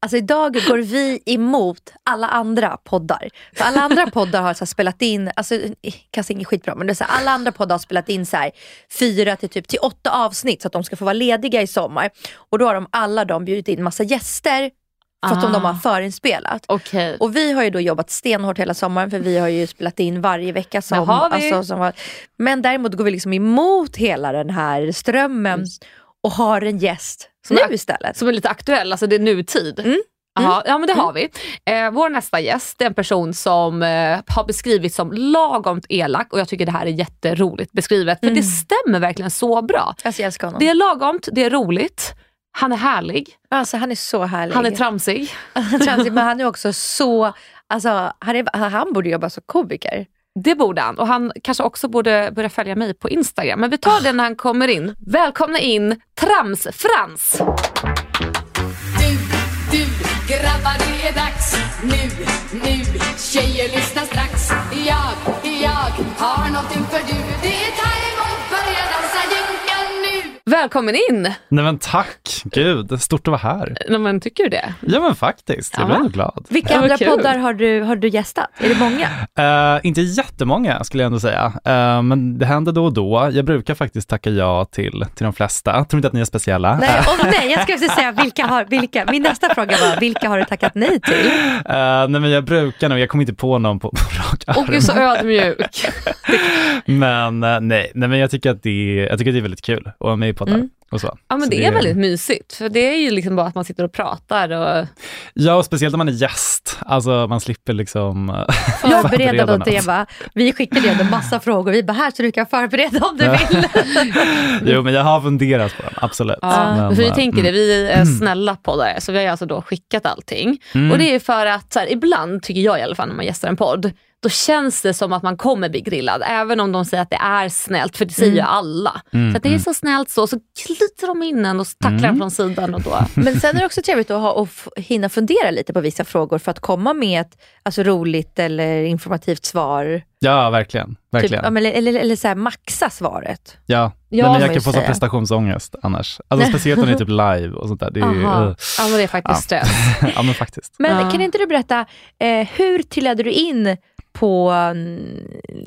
alltså idag går vi emot alla andra poddar. För alla andra poddar har så spelat in, alltså kanske inget skitbra, men det är så här, alla andra poddar har spelat in så här, fyra till, typ, till åtta avsnitt så att de ska få vara lediga i sommar. Och då har de alla de bjudit in massa gäster för att Ah. de har förinspelat. Okej. Och vi har ju då jobbat stenhårt hela sommaren för vi har ju spelat in varje vecka. Som. Alltså, som var, men däremot går vi liksom emot hela den här strömmen och har en gäst Som nu är- istället. Som är lite aktuell, alltså det är nutid. Mm. Jaha, ja men det har vi. Eh, vår nästa gäst är en person som eh, har beskrivits som lagomt elak och jag tycker det här är jätteroligt beskrivet. För det stämmer verkligen så bra. Alltså jag älskar honom. Det är lagomt, det är roligt, han är härlig, Alltså han är så härlig. han är tramsig. tramsig. men han är också så, alltså han, är, han borde jobba som komiker. Det borde han och han kanske också borde börja följa mig på Instagram. Men vi tar det när han kommer in. Välkomna in Trams-Frans! Du, du, grabbar det är dags nu, nu Tjejer lyssna strax Jag, jag har någonting för du Det är Välkommen in! Nej men tack, gud, stort att vara här. Nej, men tycker du det? Ja men faktiskt, jag blir ändå glad. Vilka andra kul. poddar har du, har du gästat? Är det många? Eh, inte jättemånga skulle jag ändå säga, Eh, men det händer då och då. Jag brukar faktiskt tacka ja till, till de flesta. Jag tror inte att ni är speciella. Nej, och nej jag också säga vilka har, vilka, min nästa fråga var vilka har du tackat nej till? Eh, nej men jag brukar nog, jag kommer inte på någon på, på rak Och arm. är så ödmjuk. Men nej, nej men jag tycker, att det är, jag tycker att det är väldigt kul att vara med i poddar Mm. och så. Ja men Så det är väldigt mysigt. För det är ju liksom bara att man sitter och pratar och Ja, och speciellt när man är gäst. Alltså man slipper liksom eh, Jag då något. till Eva, vi skickade ju ändå massa frågor, vi bara här så du kan förbereda om du vill. Jo men jag har funderat på den, absolut. Ja, Men, för vi eh, tänker det, mm. vi är snälla poddare så vi har alltså då skickat allting. Mm. Och det är för att så här, ibland, tycker jag i alla fall när man gästar en podd, då känns det som att man kommer bli grillad. Även om de säger att det är snällt, för det säger ju alla. Mm, så att det är så snällt så, så glider de in en och tacklar en från sidan och då... Men sen är det också trevligt att ha, och hinna fundera lite på vissa frågor för att komma med ett alltså, roligt eller informativt svar. Ja, verkligen. Typ, verkligen. ja, men, eller eller, eller så här, maxa svaret. Ja, Ja, men jag kan få så prestationsångest annars. Alltså speciellt när det är typ live och sånt där. Det är ju, uh, Ja men det är faktiskt stress. ja men faktiskt. Men Ja. kan inte du berätta, eh, hur trillade du in på mm,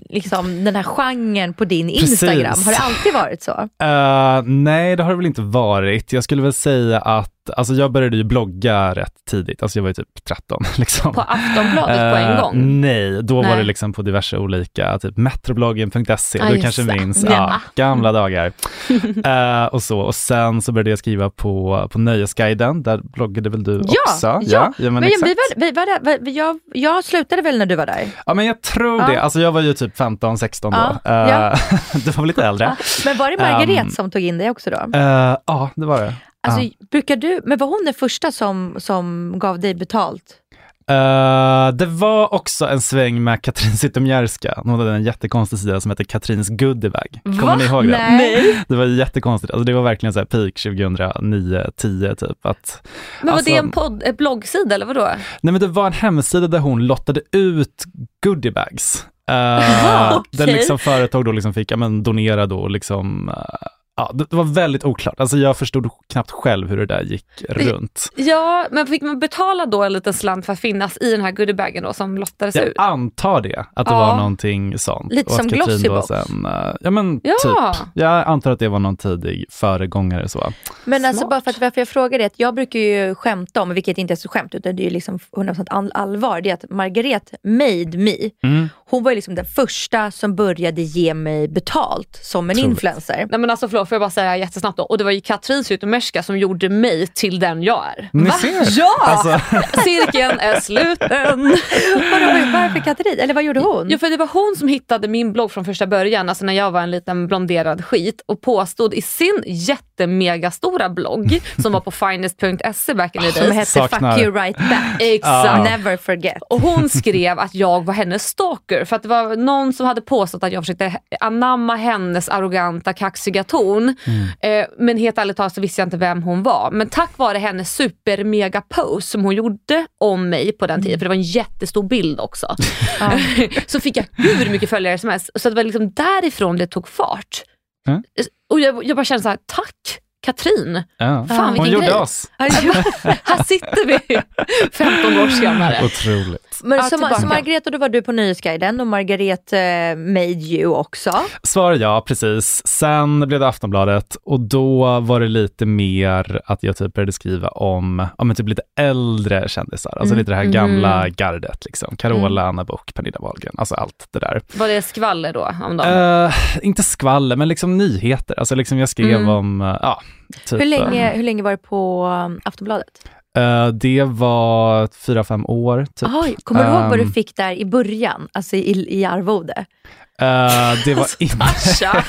liksom, den här genren på din Precis. Instagram? Har det alltid varit så? Uh, nej, det har det väl inte varit. Jag skulle väl säga att, alltså jag började ju blogga rätt tidigt, alltså jag var ju typ 13 liksom. På Aftonbladet på en Eh, gång. Nej, då var Nej. det liksom på diverse olika, typ metrobloggen.se, Ja, du kanske minns, Ja. ja, gamla dagar. Eh, och så, och sen så började jag skriva på, på Nöjesguiden, där bloggade väl du Ja, också? ja. ja, men, Men, exakt. vi var, vi var där, jag, jag slutade väl när du var där? Ja men jag tror Ja. det, alltså jag var ju typ 15, 16 då. Ja. du var väl lite äldre? Men var det Margaret Ehm, som tog in dig också då? Ja, det var det. Alltså, Ja. brukar du, men var hon den första som, som gav dig betalt? Eh, det var också en sväng med Katrin Zytomierska. Hon hade en jättekonstig sida som heter Katrins goodiebag. Kommer ni ihåg det? Nej. Det var jättekonstigt. Alltså det var verkligen så här peak 2009-10 typ. Att, Men var alltså- det en podd, en bloggsida eller vadå? nej men det var en hemsida där hon lottade ut goodiebags. Uh, Jaha, Där okej. liksom företag då liksom fick ja, men donera då liksom eh, Ja, det var väldigt oklart. Alltså jag förstod knappt själv hur det där gick runt. Ja, men fick man betala då en liten slant för att finnas i den här goodiebagen då som lottades Jag ut? antar det, att det Ja. var någonting sånt. Lite som Katrin då Glossybox. Sen, eh, ja men Ja. typ. Jag antar att det var någon tidig föregångare så. Men alltså Smart. bara för att varför jag frågar det, jag brukar ju skämta om, vilket inte är så skämt utan det är ju liksom 100% all, allvar, det är att Margaret made me. Hon var ju liksom den första som började ge mig betalt som en Otroligt. influencer. Nej men alltså förlåt, får jag bara säga jättesnabbt då. Och det var ju Katrin Zytomierska som gjorde mig till den jag är. Ni ser. Ja! Alltså, Cirkeln är sluten. Vadå, varför Katrin? Eller vad gjorde hon? Ja, för det var hon som hittade min blogg från första början, alltså när jag var en liten blonderad skit och påstod i sin jättemegastora blogg som var på finest.se back in the Som days. hette Saknar. Fuck you right back. Exakt. Never forget. Och hon skrev att jag var hennes stalker för att det var någon som hade påstått att jag försökte anamma hennes arroganta kaxiga ton. Eh, men helt ärligt talat så visste jag inte vem hon var. Men tack vare hennes super mega post som hon gjorde om mig på den tiden, för det var en jättestor bild också. så fick jag hur mycket följare som helst. Så det var liksom därifrån det tog fart. Mm. Och jag, jag bara kände så här: tack Katrin! ja. Fan, Hon gjorde grej. oss. Här sitter vi 15 år senare. Otroligt. Men Ja, så, så Margret, och då var du på Nyhetsguiden och Margaret eh, made you också. Svar ja, precis. Sen blev det Aftonbladet och då var det lite mer att jag typ började skriva om, ja men typ lite äldre kändisar, alltså Mm. lite det här gamla gardet liksom. Carola, Anna Book, Pernilla Wahlgren, alltså allt det där. Var det skvaller då om dem? Eh, inte skvaller, men liksom nyheter. Alltså liksom jag skrev Mm. om, eh, ja, typ. Hur länge, hur länge var det på um, Aftonbladet? eh, det var fyra, fem år typ. Oj, kommer du ihåg vad du Ehm, fick där i början, alltså i, i arvode? Eh, det var inte... Nej,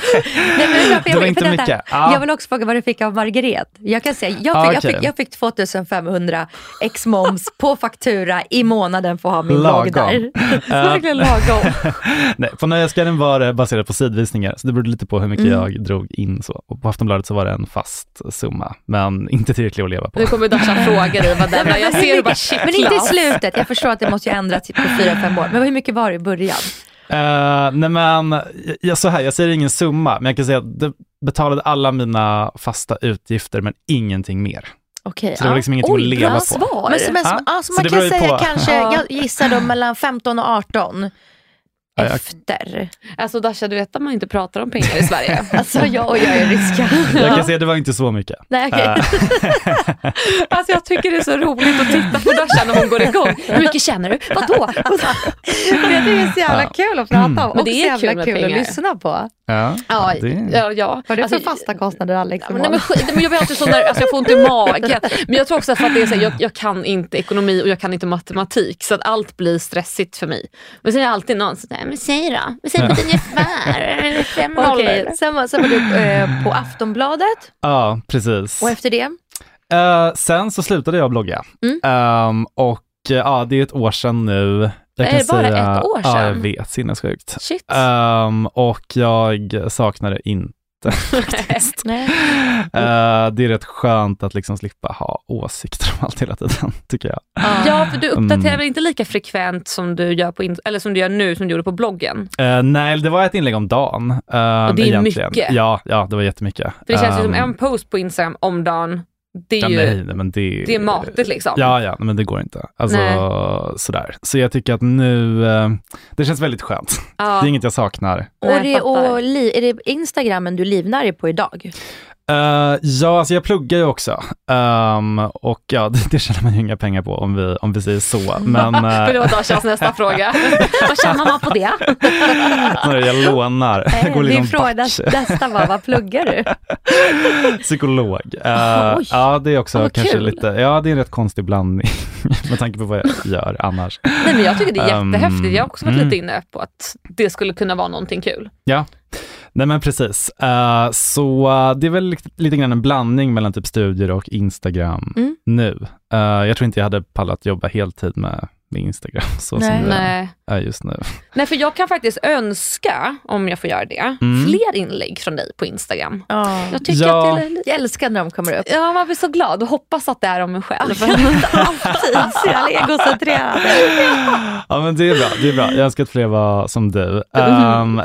men vänta, Det var inte mycket. Ja. Jag vill också fråga vad du fick av Margaret. Jag kan säga, jag Ah, fick, jag fick, jag fick 2500 ex moms på faktura i månaden för att ha min Lagom. blogg där. Eh, Verkligen lagom. Nej, på Nöjesguiden var det baserat på sidvisningar, så det berodde lite på hur mycket Mm. jag drog in. Så. Och på Aftonbladet så var det en fast summa, men inte tillräckligt att leva på. Nu kommer Dasha fråga dig vad den är. Jag ser hur bara shit Men inte i slutet, jag förstår att det måste ju ändras på fyra fem år. Men hur mycket var det i början? Eh, nej men, jag, så här, jag säger ingen summa, men jag kan säga att det betalade alla mina fasta utgifter, men ingenting mer. Okej, Så det var liksom ingenting Oj, att leva på. svar. Men, så, men, Ja, ja, så man kan säga på. kanske, Ja. jag gissar då mellan 15 och 18 Ja, jag- efter. Alltså Dasha, du vet att man inte pratar om pengar i Sverige. Alltså jag och jag är ryska. Jag kan säga att det var inte så mycket. Nej. Eh, Alltså jag tycker det är så roligt att titta på Dasha när hon går igång. Hur mycket tjänar du? Vadå? Men jag tycker det är så jävla kul att prata om Men och det så är jävla kul med kul att lyssna på. ja, Ja, det, ja, ja. Vad är det Alltså, för fasta kostnader Alex? Ja, nej, men, men jag blir alltid så där, alltså jag får ont i magen. Men jag tror också att, för att det är så här, jag, jag kan inte ekonomi och jag kan inte matematik så att allt blir stressigt för mig. Men sen är det alltid någon som säger, men säg då, men säg på ett ungefär, fem. Okej, sen, var- sen var du eh, på Aftonbladet ja, precis. och efter det? Eh, sen så slutade jag blogga. Mm. Ehm, och eh, ja, det är ett år sedan nu. Jag Är det bara ett år Ja, jag sedan? vet. Sinnessjukt. Shit. Ehm, och jag saknar det inte faktiskt. Nej. Eh, det är rätt skönt att liksom slippa ha åsikter om allt hela tiden, tycker jag. Ja, för du uppdaterar Mm. väl inte lika frekvent som du gör på eller som du gör nu som du gjorde på bloggen? Eh, nej, det var ett inlägg om dagen. Uh, Och det är egentligen. mycket. Ja, ja, det var jättemycket. För det känns ju som Ehm, en post på Instagram om dagen, det är ja, ju nej, nej, men det, det är matigt liksom. Ja, ja, men det går inte. Alltså, Nej. sådär. Så jag tycker att nu, eh, det känns väldigt skönt. Ja. Det är inget jag saknar. Och, Nej, det, och li, är det Instagrammen du livnär på idag? Eh, ja, alltså jag pluggar ju också. Ehm, och ja, det, det tjänar man ju inga pengar på om vi, om vi säger så. Men uh, var Dashas nästa fråga. Vad tjänar man på det? jag lånar. Jag går Din fråga nästa var, vad pluggar du? Psykolog. Eh, Oj. Ja, det är också Vad kanske kul. lite, ja det är en rätt konstig blandning med tanke på vad jag gör annars. Nej, men jag tycker det är Um, jättehäftigt. Jag har också varit mm. lite inne på att det skulle kunna vara någonting kul. Ja, nej men precis. Eh, så eh, det är väl lite, lite grann en blandning mellan typ studier och Instagram Mm. nu. Eh, jag tror inte jag hade pallat jobba heltid med, med Instagram så Nej. som det Nej. är just nu. Nej, för jag kan faktiskt önska, om jag får göra det, Mm. fler inlägg från dig på Instagram. Ja. Jag tycker Ja. att det. Jag älskar när de kommer upp. Ja, man blir så glad och hoppas att det är om en själv. Alltid så jävla egocentrerad. Ja men det är bra, det är bra. Jag önskar att fler var som du. Um,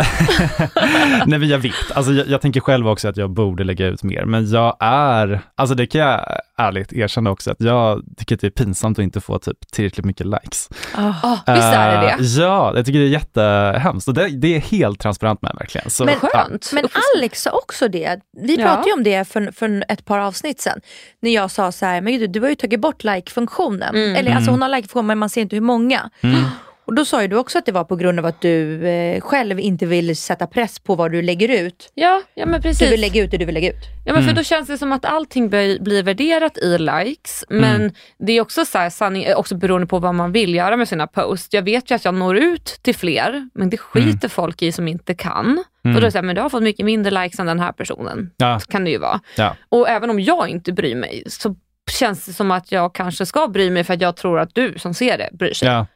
nej men jag vet, alltså jag, jag tänker själv också att jag borde lägga ut mer, men jag är, alltså det kan jag ärligt erkänna också, att jag tycker att det är pinsamt att inte få typ tillräckligt mycket likes. Oh, visst är det Eh, det? Ja, jag tycker det är jättehemskt och det, det är helt transparent med verkligen. Så, Men- ja. Skönt. Men Uppfostran. Alex sa också det. Vi Ja. pratade ju om det för, för ett par avsnitt sedan. När jag sa så här, men gud, du har ju tagit bort like-funktionen. Mm. Eller alltså hon har like-funktion men man ser inte hur många. Mm. Och då sa ju du också att det var på grund av att du eh, själv inte vill sätta press på vad du lägger ut. Ja, ja men precis. Du vill lägga ut det du vill lägga ut. Ja, men för då känns det som att allting blir, blir värderat i likes. Men det är också så här, sanning, eh, också beroende på vad man vill göra med sina posts. Jag vet ju att jag når ut till fler, men det skiter folk i som inte kan. Och då är det så här, men du har fått mycket mindre likes än den här personen. Ja. Så kan det ju vara. Ja. Och även om jag inte bryr mig så känns det som att jag kanske ska bry mig för att jag tror att du som ser det bryr sig. Ja.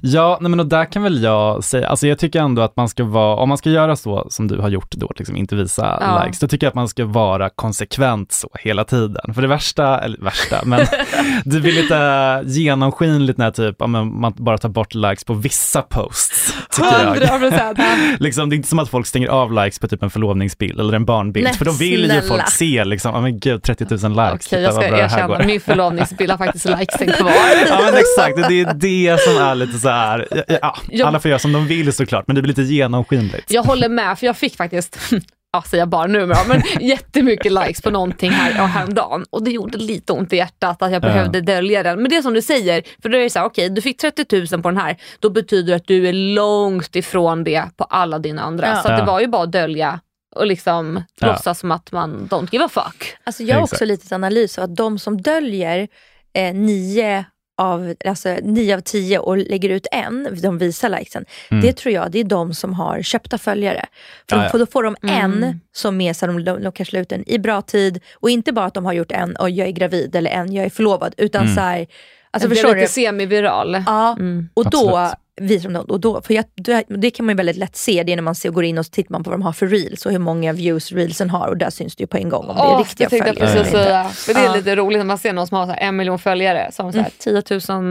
Ja, nej men och där kan väl jag säga, alltså jag tycker ändå att man ska vara, om man ska göra så som du har gjort då, liksom inte visa Ja. likes, då tycker jag att man ska vara konsekvent så hela tiden. För det värsta, eller värsta, men det blir lite genomskinligt när typ, ja, man bara tar bort likes på vissa posts, tycker jag. 100%. Liksom, det är inte som att folk stänger av likes på typ en förlovningsbild eller en barnbild, Nej, för då vill ju snälla. folk se liksom, ja men gud 30 000 likes, Okej, titta jag vad ska erkänna, min förlovningsbild har faktiskt likesen kvar. Ja men exakt, det är det som är lite så här, ja, ja, Jag- alla får göra som de vill såklart, men det blir lite genomskinligt. Jag håller med, för jag fick faktiskt, ja säger jag bara nu men jättemycket likes på någonting här ja, häromdagen. Och det gjorde lite ont i hjärtat att jag Ja. behövde dölja den. Men det är som du säger, för då är det så här, okej du fick 30 000 på den här, då betyder det att du är långt ifrån det på alla dina andra. Ja. Så att det var ju bara att dölja och liksom Ja. låtsas som att man don't give a fuck. Alltså jag har också lite analys av att de som döljer eh, nio av, alltså nio av tio och lägger ut en, de visar likesen. Det tror jag det är de som har köpta följare. För, Ja, ja. då får de en Mm. som är så de, de, de kanske la ut den i bra tid och inte bara att de har gjort en och jag är gravid eller en jag är förlovad utan så här, alltså det förstår är lite semiviral. Ja, Mm. och då Absolut. Visar de dem. Och då, för jag, det, det kan man ju väldigt lätt se, det är när man ser, går in och tittar man på vad de har för reels och hur många views reelsen har och där syns det ju på en gång om det är Åh, riktiga jag följare. precis eller inte. säga. För det är lite roligt när man ser någon som har så här en miljon följare, som har så här 10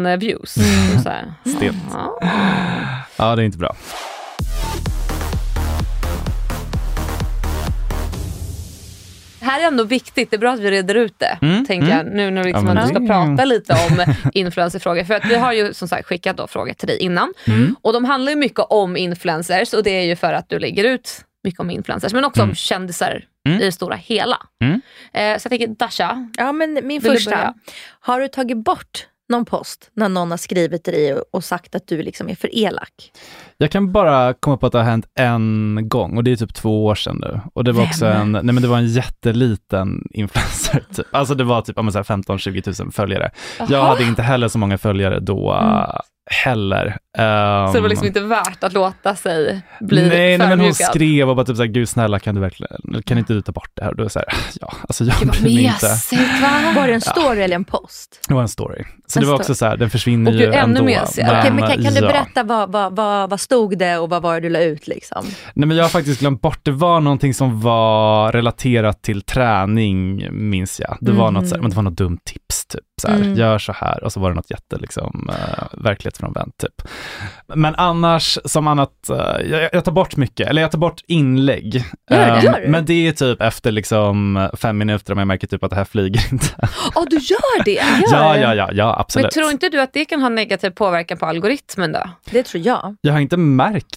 000 views. Så här. Stelt. Ja. Ja, det är inte bra. Här är ändå viktigt, det är bra att vi reder ut det. Mm, tänker mm. jag, nu när vi liksom Ja, ska prata lite om influencerfrågor. För att vi har ju som sagt skickat då frågor till dig innan. Mm. Och de handlar ju mycket om influencers och det är ju för att du lägger ut mycket om influencers, men också om kändisar Mm. i det stora hela. Mm. Eh, så jag tänker Dasha, Ja, men min du första. Har du tagit bort någon post när någon har skrivit till dig och, sagt att du liksom är för elak? Jag kan bara komma på att det har hänt en gång och det är typ två år sedan nu. Och det var också en, nej men det var en jätteliten influencer typ. Alltså det var typ ja, men så här 15-20 000 följare. Jag hade inte heller så många följare då äh, heller. så det var Ehm, liksom inte värt att låta sig bli Nej, nej men hon skrev och bara typ såhär, gud snälla kan du verkligen, kan inte du ta bort det här? Och då är jag såhär, ja, alltså jag Gud bryr mig inte. va? Var det en story eller en post? Det var en story. Så En det var story. också såhär, den försvinner Och ju ännu ändå. mesigare. Okej, men kan, kan du ja. berätta vad, vad, vad, vad stod det och vad var det du la ut? Liksom? Nej men jag har faktiskt glömt bort, det var någonting som var relaterat till träning minns jag. Det var något så här, men det var något dumt tips typ, så här, Mm. gör så här och så var det något jätte liksom, uh, verklighetsfrånvänt typ. Men annars som annat, eh, jag, jag tar bort mycket, eller jag tar bort inlägg. Gör? Ehm, Gör du? men det är typ efter liksom fem minuter om jag märker typ att det här flyger inte. Ja, du gör det? ja, ja, ja, ja, Men absolut. tror inte du att det kan ha negativ påverkan på algoritmen då? Det tror jag. Jag har inte märkt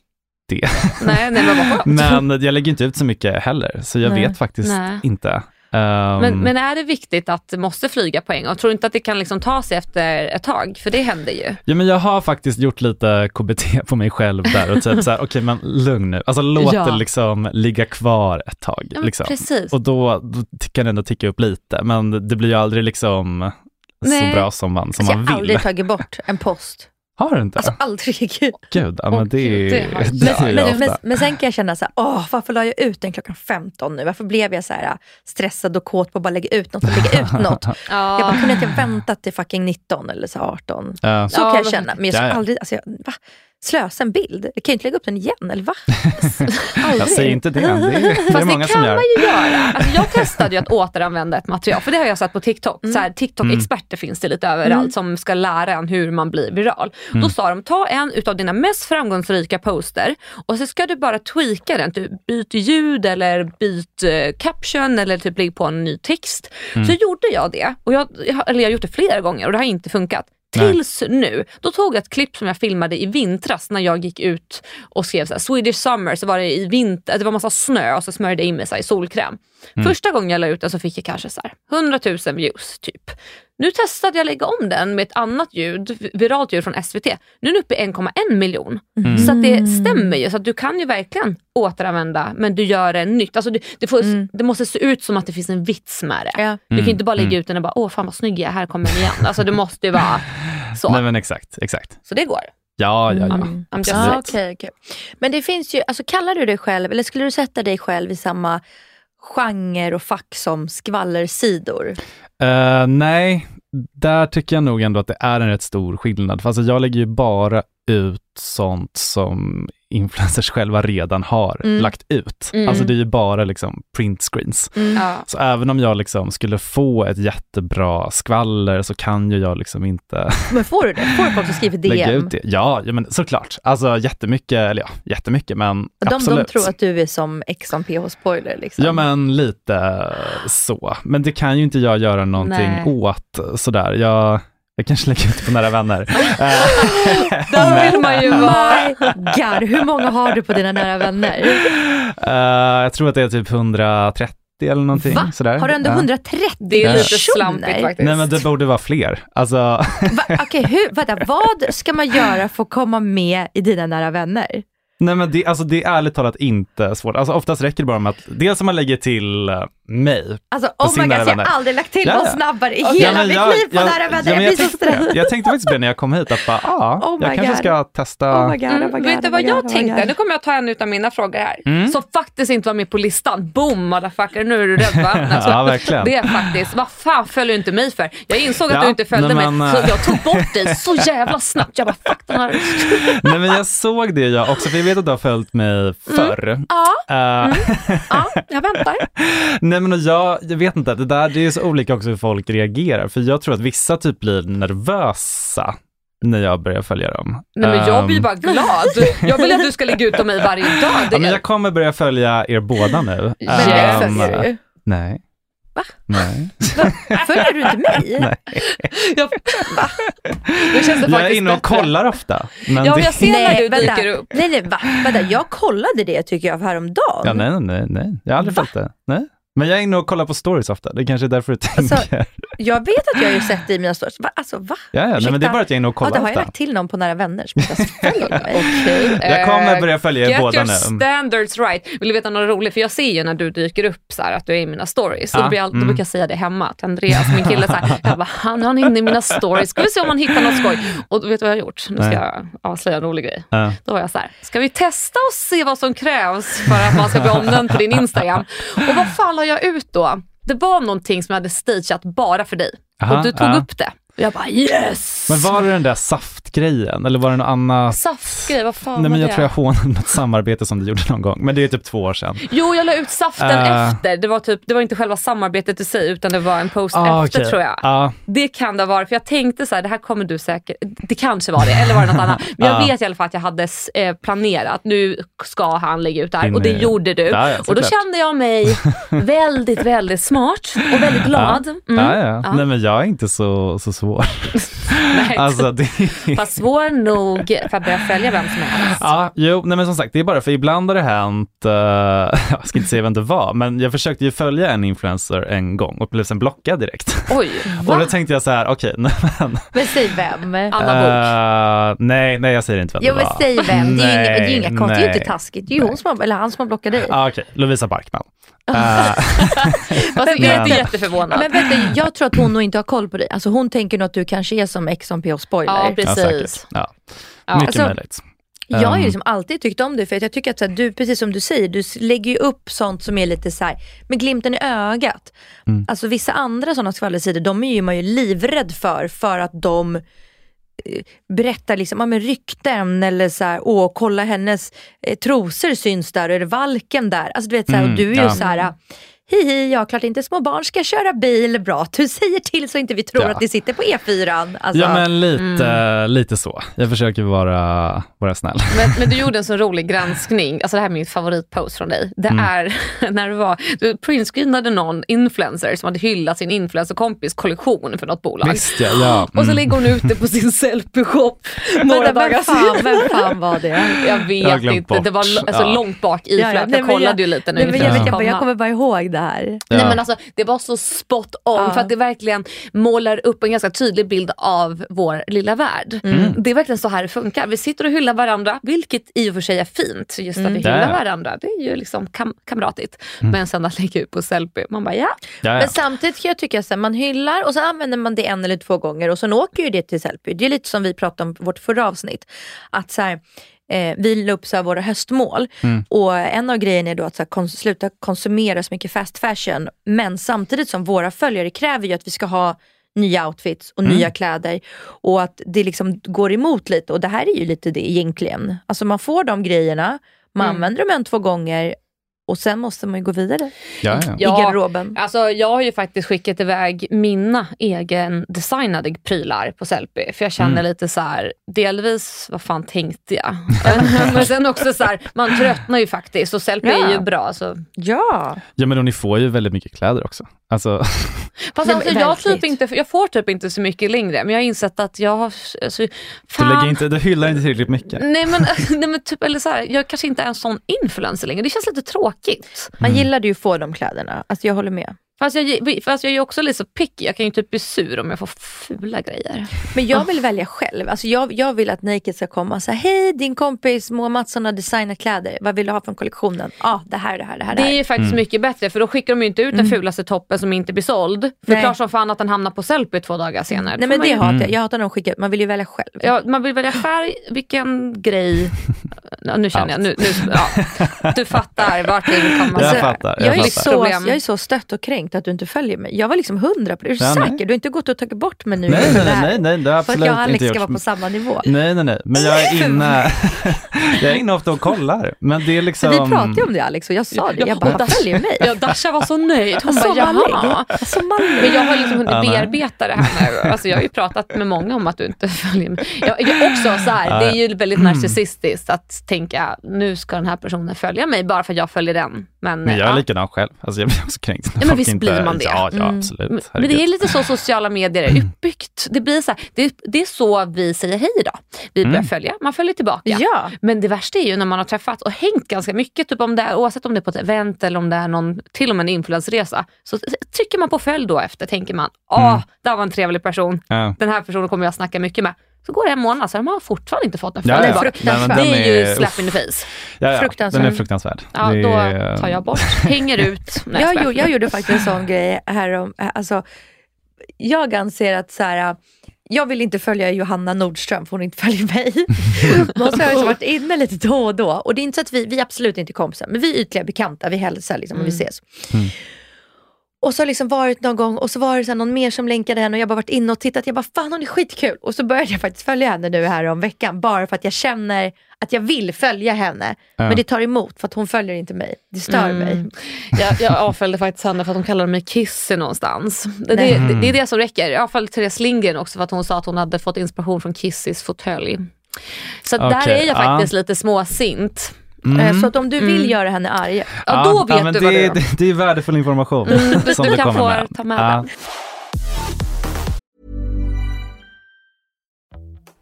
det, Nej, nej men men jag lägger inte ut så mycket heller, så jag Nej. vet faktiskt Nej. inte. Men, Ehm, men är det viktigt att måste flyga poäng? Och tror du inte att det kan liksom ta sig efter ett tag? För det händer ju. Ja men jag har faktiskt gjort lite KBT på mig själv där och typ såhär, okej men lugn nu, alltså låt Ja. det liksom ligga kvar ett tag. Ja, men liksom. precis. Och då, då kan det ändå ticka upp lite, men det blir ju aldrig liksom Nej. så bra som man, som Alltså, man jag har vill. aldrig tagit bort en post. Har du inte? Alltså aldrig. Gud, ja, men det, gud, det det Men, men, men, men sen kan jag känna så här, åh, varför la jag ut den klockan 15 nu? Varför blev jag så här stressad och kåt på att bara lägga ut något och lägga ut något? Jag bara, kunde inte jag väntat till fucking 19 eller så 18? Ja. Så Ja, kan jag känna. Men jag ska Ja, ja. aldrig, alltså, jag, va? Slösa en bild? Jag kan ju inte lägga upp den igen, eller va? aldrig. Jag säger inte det, det är, det är Fast många det som kan gör. man ju göra. Alltså jag testade ju att återanvända ett material, för det har jag sett på TikTok. Här, TikTok-experter finns det lite överallt som ska lära en hur man blir viral. Då sa de, ta en utav dina mest framgångsrika poster och så ska du bara tweaka den. Typ, byt ljud eller byt eh, caption eller typ lägg på en ny text. Så gjorde jag det, och jag, jag- eller jag har gjort det flera gånger och det har inte funkat. Nej. Tills nu. Då tog jag ett klipp som jag filmade i vintras när jag gick ut och skrev så här, Swedish summer, så var det i vinter, det var massa snö och så smörjde jag in mig så i solkräm. Första gången jag la ut den så fick jag kanske så här, 100 000 views typ. Nu testade jag lägga om den med ett annat ljud, viralt ljud från SVT. Nu är den uppe i 1,1 miljon. Mm. Så att det stämmer ju. Så att du kan ju verkligen återanvända men du gör det nytt. Alltså det, det, får, det måste se ut som att det finns en vits med det. Ja. Du kan inte bara lägga ut den och bara, åh fan vad snygg jag är, här kommer den igen. Alltså det måste ju vara så. Nej men exakt, exakt. Så det går. Ja, ja, ja. Just Ja, saying. okej, okej. Men det finns ju, alltså kallar du dig själv, eller skulle du sätta dig själv i samma genre och fack som skvallersidor? Uh, nej, där tycker jag nog ändå att det är en rätt stor skillnad. För alltså jag lägger ju bara ut sånt som influencers själva redan har Mm. lagt ut. Mm. Alltså det är ju bara liksom print screens. Ja. Så även om jag liksom skulle få ett jättebra skvaller så kan ju jag liksom inte Men får du det? Får du folk som skriver lägga DM? ut det. Ja, ja men såklart. Alltså jättemycket, eller ja, jättemycket men De, de absolut. tror att du är som X on PH Spoiler. Liksom. Ja men lite så. Men det kan ju inte jag göra någonting Nej. åt sådär. Jag, jag kanske lägger ut på nära vänner. Eh, Där vill man ju vara. My God, hur många har du på dina nära vänner? Eh, jag tror att det är typ 130 eller någonting. Va? Sådär. Har du ändå Ja. 130 Det är lite personer? slampigt faktiskt. Nej men det borde vara fler. Alltså, Va? Okej, hur, vänta, vad ska man göra för att komma med i dina nära vänner? nej men det, alltså, det är ärligt talat inte svårt. Alltså, oftast räcker det bara med att dels om man lägger till eh, mig. Alltså oh my god, jag har aldrig lagt till Ja, någon ja. snabbare i Ja, hela men mitt jag- liv på jag- nära vänner. ja, men jag blir så tänkte. Jag tänkte faktiskt det när jag kom hit, att bara, ja, Oh jag kanske God. ska testa. Oh my god, oh my Mm, god, vet du oh vad jag tänkte? Nu kommer jag ta en av mina frågor här. Mm. Som faktiskt inte var med på listan. Boom motherfucker, nu är du rädd va? Alltså, Ja, verkligen. Det är faktiskt, vad fan följer du inte mig för? Jag insåg att Ja, du inte följde nej, mig men, så äh. jag tog bort dig så jävla snabbt. Jag bara fuck den här. Nej men jag såg det jag också, för jag vet att du har följt mig förr. Ja, Eh, ja, jag väntar. Nej men och jag, jag vet inte, det där det är så olika också hur folk reagerar. För jag tror att vissa typ blir nervösa när jag börjar följa dem. Nej men jag blir Ehm, bara glad. Jag vill att du ska lägga ut om mig varje dag. Det Ja, men jag kommer börja följa er båda nu. Men mig Ehm, följer du. Nej. Va? Nej. Följer du inte mig? Nej. jag, Nu känns det Jag är inne och bättre. kollar ofta. Men Ja, det... jag ser när du vänta. dyker upp. Nej, nej, va? Vänta, jag kollade det tycker jag häromdagen. Ja, nej, nej, nej. Jag har aldrig Va? följt det. Nej. Men jag är inne och kollar på stories ofta. Det är kanske är därför du Alltså, tänker. Jag vet att jag har ju sett det i mina stories. Va? Alltså va? ja, ja, nej, men det är bara att jag är inne och Ja, kollar då har jag ofta. lagt till någon på nära vänner som inte. Okej. Jag kommer Eh, börja följa er Get båda your nu. standards right. Vill du veta något roligt? För jag ser ju när du dyker upp så här, att du är i mina stories. Så Ja, då, blir jag, då mm. brukar jag säga det hemma till Andreas, min kille. Så här, jag bara, han han är inne i mina stories. Ska vi se om han hittar något skoj. Och vet du vad jag har gjort? Nu ska Nej. jag avslöja en rolig grej. Ja. Då var jag så här, ska vi testa och se vad som krävs för att man ska bli omnämnd på din Instagram? Och vad fan la jag ut då? Det var någonting som jag hade stageat bara för dig. Aha, och du tog ja. upp det. Och jag bara yes! Men var det den där saftgrejen eller var det något annat? Saftgrej, vad fan Nej var men jag det? tror jag hånade något samarbete som du gjorde någon gång, men det är typ två år sedan. Jo, jag la ut saften Eh. efter. Det var, typ, det var inte själva samarbetet i sig, utan det var en post Ah, efter okej. tror jag. Ja, Det kan det ha varit, för jag tänkte så här, det här kommer du säkert, det kanske var det, eller var det något annat. Men jag Ja. vet i alla fall att jag hade eh, planerat, nu ska han lägga ut det här. Och det gjorde du. Ja, ja, och då såklart. kände jag mig väldigt, väldigt smart och väldigt glad. Mm. ja, ja. Ja. Nej men jag är inte så, så svår. Nej, Alltså det Fast svår nog för att börja följa vem som helst. Ja, jo, nej men som sagt, det är bara för ibland har det hänt, eh, jag ska inte säga vem det var, men jag försökte ju följa en influencer en gång och blev sen blockad direkt. Oj, Och då tänkte jag så här, okej, nej men, Men säg vem. Anna Bok. eh, nej, nej jag säger inte vem Jo det men var. säg vem. Det är ju inga, det är ju inga Nej, konstigt. Det är ju inte taskigt. Det är ju hon som har, eller han som har blockat dig. Ah, okej, Lovisa Barkman. Fast jag är inte Men- jätteförvånad. Men vänta, jag tror att hon nog inte har koll på dig. Alltså hon tänker nog att du kanske är som X on Spoiler. Ja, precis. Ja, Ja, mycket alltså- möjligt. Jag har ju Um, liksom alltid tyckt om dig för att jag tycker att så här, du, precis som du säger, du lägger ju upp sånt som är lite så här med glimten i ögat. Mm. Alltså vissa andra sådana skvallersidor, de är ju man ju livrädd för, för att de berättar liksom, ja, men rykten eller så här, åh kolla hennes eh, trosor syns där och är det valken där. Alltså du vet så här, och Mm, du är ju ja. så här, hihi, ja klart inte små barn ska köra bil, bra att du säger till så inte vi tror Ja. att ni sitter på E4. Alltså, Ja men lite, lite så. Jag försöker vara, vara snäll. Men, men du gjorde en så rolig granskning, alltså det här är min favoritpost från dig. Det Mm. är när det var, du printscreenade någon influencer som hade hyllat sin influencerkompis kollektion för något bolag. Visst ja, ja. Och så mm. ligger hon ute på sin selfie-shop några Vänta, dagar vem, fan, vem fan var det? Jag Jag vet glömt inte, det var bort. alltså, Ja. långt bak i Ja, ja. flödet. Jag men kollade jag- ju lite nu Nej, men jag, jag, jag kommer bara ihåg det. Här. Ja. Nej men alltså det var så spot on Ja. för att det verkligen målar upp en ganska tydlig bild av vår lilla värld. Mm. Det är verkligen så här det funkar. Vi sitter och hyllar varandra, vilket i och för sig är fint. Just att vi hyllar varandra, det är ju liksom kam- kamratigt. Men sen att lägga ut på selfie, man bara ja. Ja, ja. Men samtidigt kan jag tycka att man hyllar och så använder man det en eller två gånger och sen åker ju det till selfie. Det är lite som vi pratade om i vårt förra avsnitt. Att så här, eh, vi la upp så våra höstmål. Och en av grejerna är då att så här, kons- sluta konsumera så mycket fast fashion. Men samtidigt som våra följare kräver ju att vi ska ha nya outfits och nya kläder. Och att det liksom går emot lite. Och det här är ju lite det egentligen. Alltså man får de grejerna, man använder dem en, två gånger och sen måste man ju gå vidare ja, ja. Ja. i garderoben. Alltså jag har ju faktiskt skickat iväg mina egen designade prylar på selfie. För jag känner Mm. lite så här, delvis, vad fan tänkte jag? Men sen också så här, man tröttnar ju faktiskt och selfie är ju Ja. bra. Så. Ja, ja, men och ni får ju väldigt mycket kläder också. Alltså, Fast alltså, jag, typ inte, jag får typ inte så mycket längre, men jag har insett att jag har... Alltså, du, fan. lägger inte, du hyllar inte tillräckligt mycket. Nej men, nej, men typ, eller så här, jag kanske inte är en sån influencer längre. Det känns lite tråkigt. Man gillade ju att få de kläderna. Alltså jag håller med. Fast jag, fast jag är ju också lite så picky. Jag kan ju typ bli sur om jag får fula grejer. Men jag vill välja själv. Alltså jag, jag vill att Naked ska komma och säga, hej din kompis Moa Mattsson har designat kläder. Vad vill du ha från kollektionen? Ja, ah, det här, det här, det här. Det är ju faktiskt mycket bättre för då skickar de ju inte ut den fulaste toppen som inte blir såld. För det är klart som fan att den hamnar på selfie två dagar senare. Nej men man det hatar jag. Jag hatar när de skickar ut. Man vill ju välja själv. Ja, man vill välja färg, vilken grej. Ja, nu känner jag, nu, nu, ja. du fattar vart vi vill komma. Jag fattar, jag Jag är, fattar. så, Problem. jag är så stött och kränkt att du inte följer mig. Jag var liksom hundra på det. Är du Ja, nej. säker? Du har inte gått och tagit bort mig nu Nej, nej, nej, nej, det har För att jag och Alex ska vara på samma nivå. Nej, nej, nej, men jag är inne, jag är inne ofta och kollar. Men det är liksom... För vi pratade ju om det Alex och jag sa det. Jag bara, han följer mig. Ja, Dasha var så nöjd. Hon Så bara, jaha. mallig. Så mallig. Men jag har liksom hunnit Ja, nej. bearbeta det här nu. Alltså jag har ju pratat med många om att du inte följer mig. Jag, jag också så här, det är ju väldigt narcissistiskt att tänka, nu ska den här personen följa mig bara för att jag följer den. Men, Men jag är ja. likadan själv. Alltså jag blir också kränkt. när Ja, men folk inte- blir man det. Ja, ja Mm. absolut. Men Herregud. det är lite så sociala medier är uppbyggt. Det, blir så här, det, det är så vi säger hej idag. Vi börjar följa, man följer tillbaka. Ja. Men det värsta är ju när man har träffats och hängt ganska mycket, typ om det är, oavsett om det är på ett event eller om det är någon, till och med en influencerresa, så trycker man på följ då efter, tänker man, åh, där var en trevlig person. Ja. Den här personen kommer jag snacka mycket med. Så går det en månad så har man fortfarande inte fått en Ja, ja. Nej, Det är ju slap in the face. Ja, ja. Fruktansvärt. Den är fruktansvärd. Ja, då är- tar jag bort, hänger ut. Nej, jag, gjorde, jag gjorde faktiskt en sån grej här om, alltså, jag anser att så här, jag vill inte följa Johanna Nordström för hon inte följer mig. Men så har jag varit inne lite då och då. Och det är inte så att vi, vi är absolut inte kompisar, men vi är ytliga bekanta, vi hälsar liksom och vi ses. Och så har liksom varit någon gång och så var det så någon mer som länkade henne och jag har bara varit inne och tittat. Jag bara, fan hon är skitkul. Och så började jag faktiskt följa henne nu här om veckan. Bara för att jag känner att jag vill följa henne. Men det tar emot för att hon följer inte mig. Det stör mig. Jag, jag avföljde faktiskt henne för att hon kallade mig Kissy någonstans. Det, det, det är det som räcker. Jag avföljde Therese Lindgren också för att hon sa att hon hade fått inspiration från Kissys fåtölj. Så där Okej, är jag ja. faktiskt lite småsint. Eh, Så att om du vill göra henne arg, Ja, då vet men du det, vad du gör. det, det är värdefull information du som du du kan kommer få med. ta med Ja. den.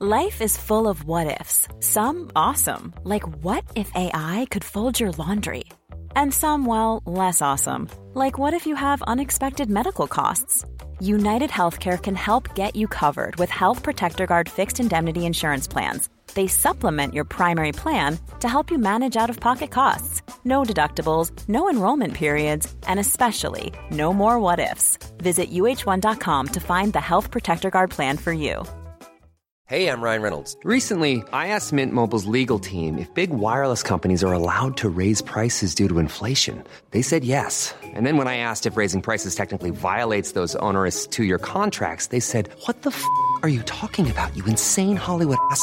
Life is full of what ifs. Some awesome, like what if AI could fold your laundry? And some, well, less awesome, like what if you have unexpected medical costs? United Healthcare can help get you covered with Health Protector Guard fixed indemnity insurance plans. They supplement your primary plan to help you manage out of pocket costs. No deductibles, no enrollment periods, and especially no more what ifs. Visit uh1.com to find the Health Protector Guard plan for you. Hey, I'm Ryan Reynolds. Recently, I asked Mint Mobile's legal team if big wireless companies are allowed to raise prices due to inflation. They said yes. And then when I asked if raising prices technically violates those onerous two year contracts, they said, What the f are you talking about, you insane Hollywood ass?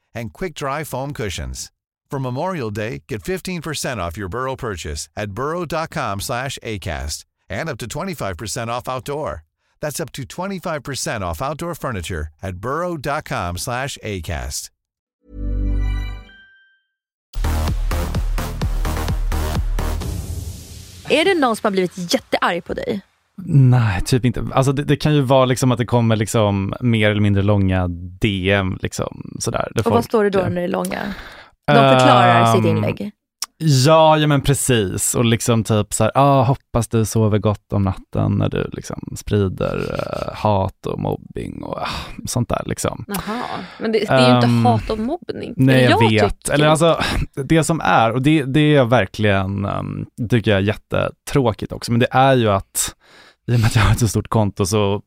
and quick-dry foam cushions. For Memorial Day, get 15% off your Burrow purchase at burrow.com slash ACAST and up to 25% off outdoor. That's up to 25% off outdoor furniture at burrow.com slash ACAST. Är det någon som har blivit jättearg på dig? Nej, typ inte. Alltså det, det kan ju vara liksom att det kommer liksom mer eller mindre långa DM. Liksom, sådär, där Och vad folk- står det då när det är långa? De förklarar sitt Ehm, inlägg. Ja, ja men precis. Och liksom typ så här, ah, hoppas du sover gott om natten när du liksom sprider eh, hat och mobbing och ah, sånt där liksom. Jaha, men det, det är ju inte Ehm, hat och mobbning. Nej, Eller jag, vet. tycker- Eller alltså, det som är, och det, det är verkligen, um, tycker jag är jättetråkigt också, men det är ju att i och med att jag har ett så stort konto så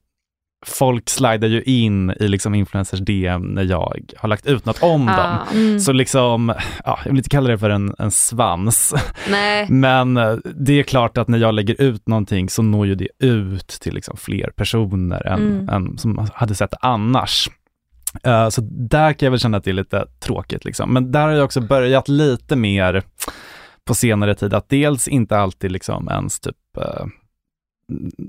folk slidar ju in i liksom influencers DM när jag har lagt ut något om Ah. dem. Mm. Så liksom, ja, jag vill inte kalla det för en, en svans, Nej. men eh, det är klart att när jag lägger ut någonting så når ju det ut till liksom fler personer än, Mm. än som hade sett det annars. Eh, så där kan jag väl känna att det är lite tråkigt. Liksom. Men där har jag också börjat lite mer på senare tid, att dels inte alltid liksom ens typ eh,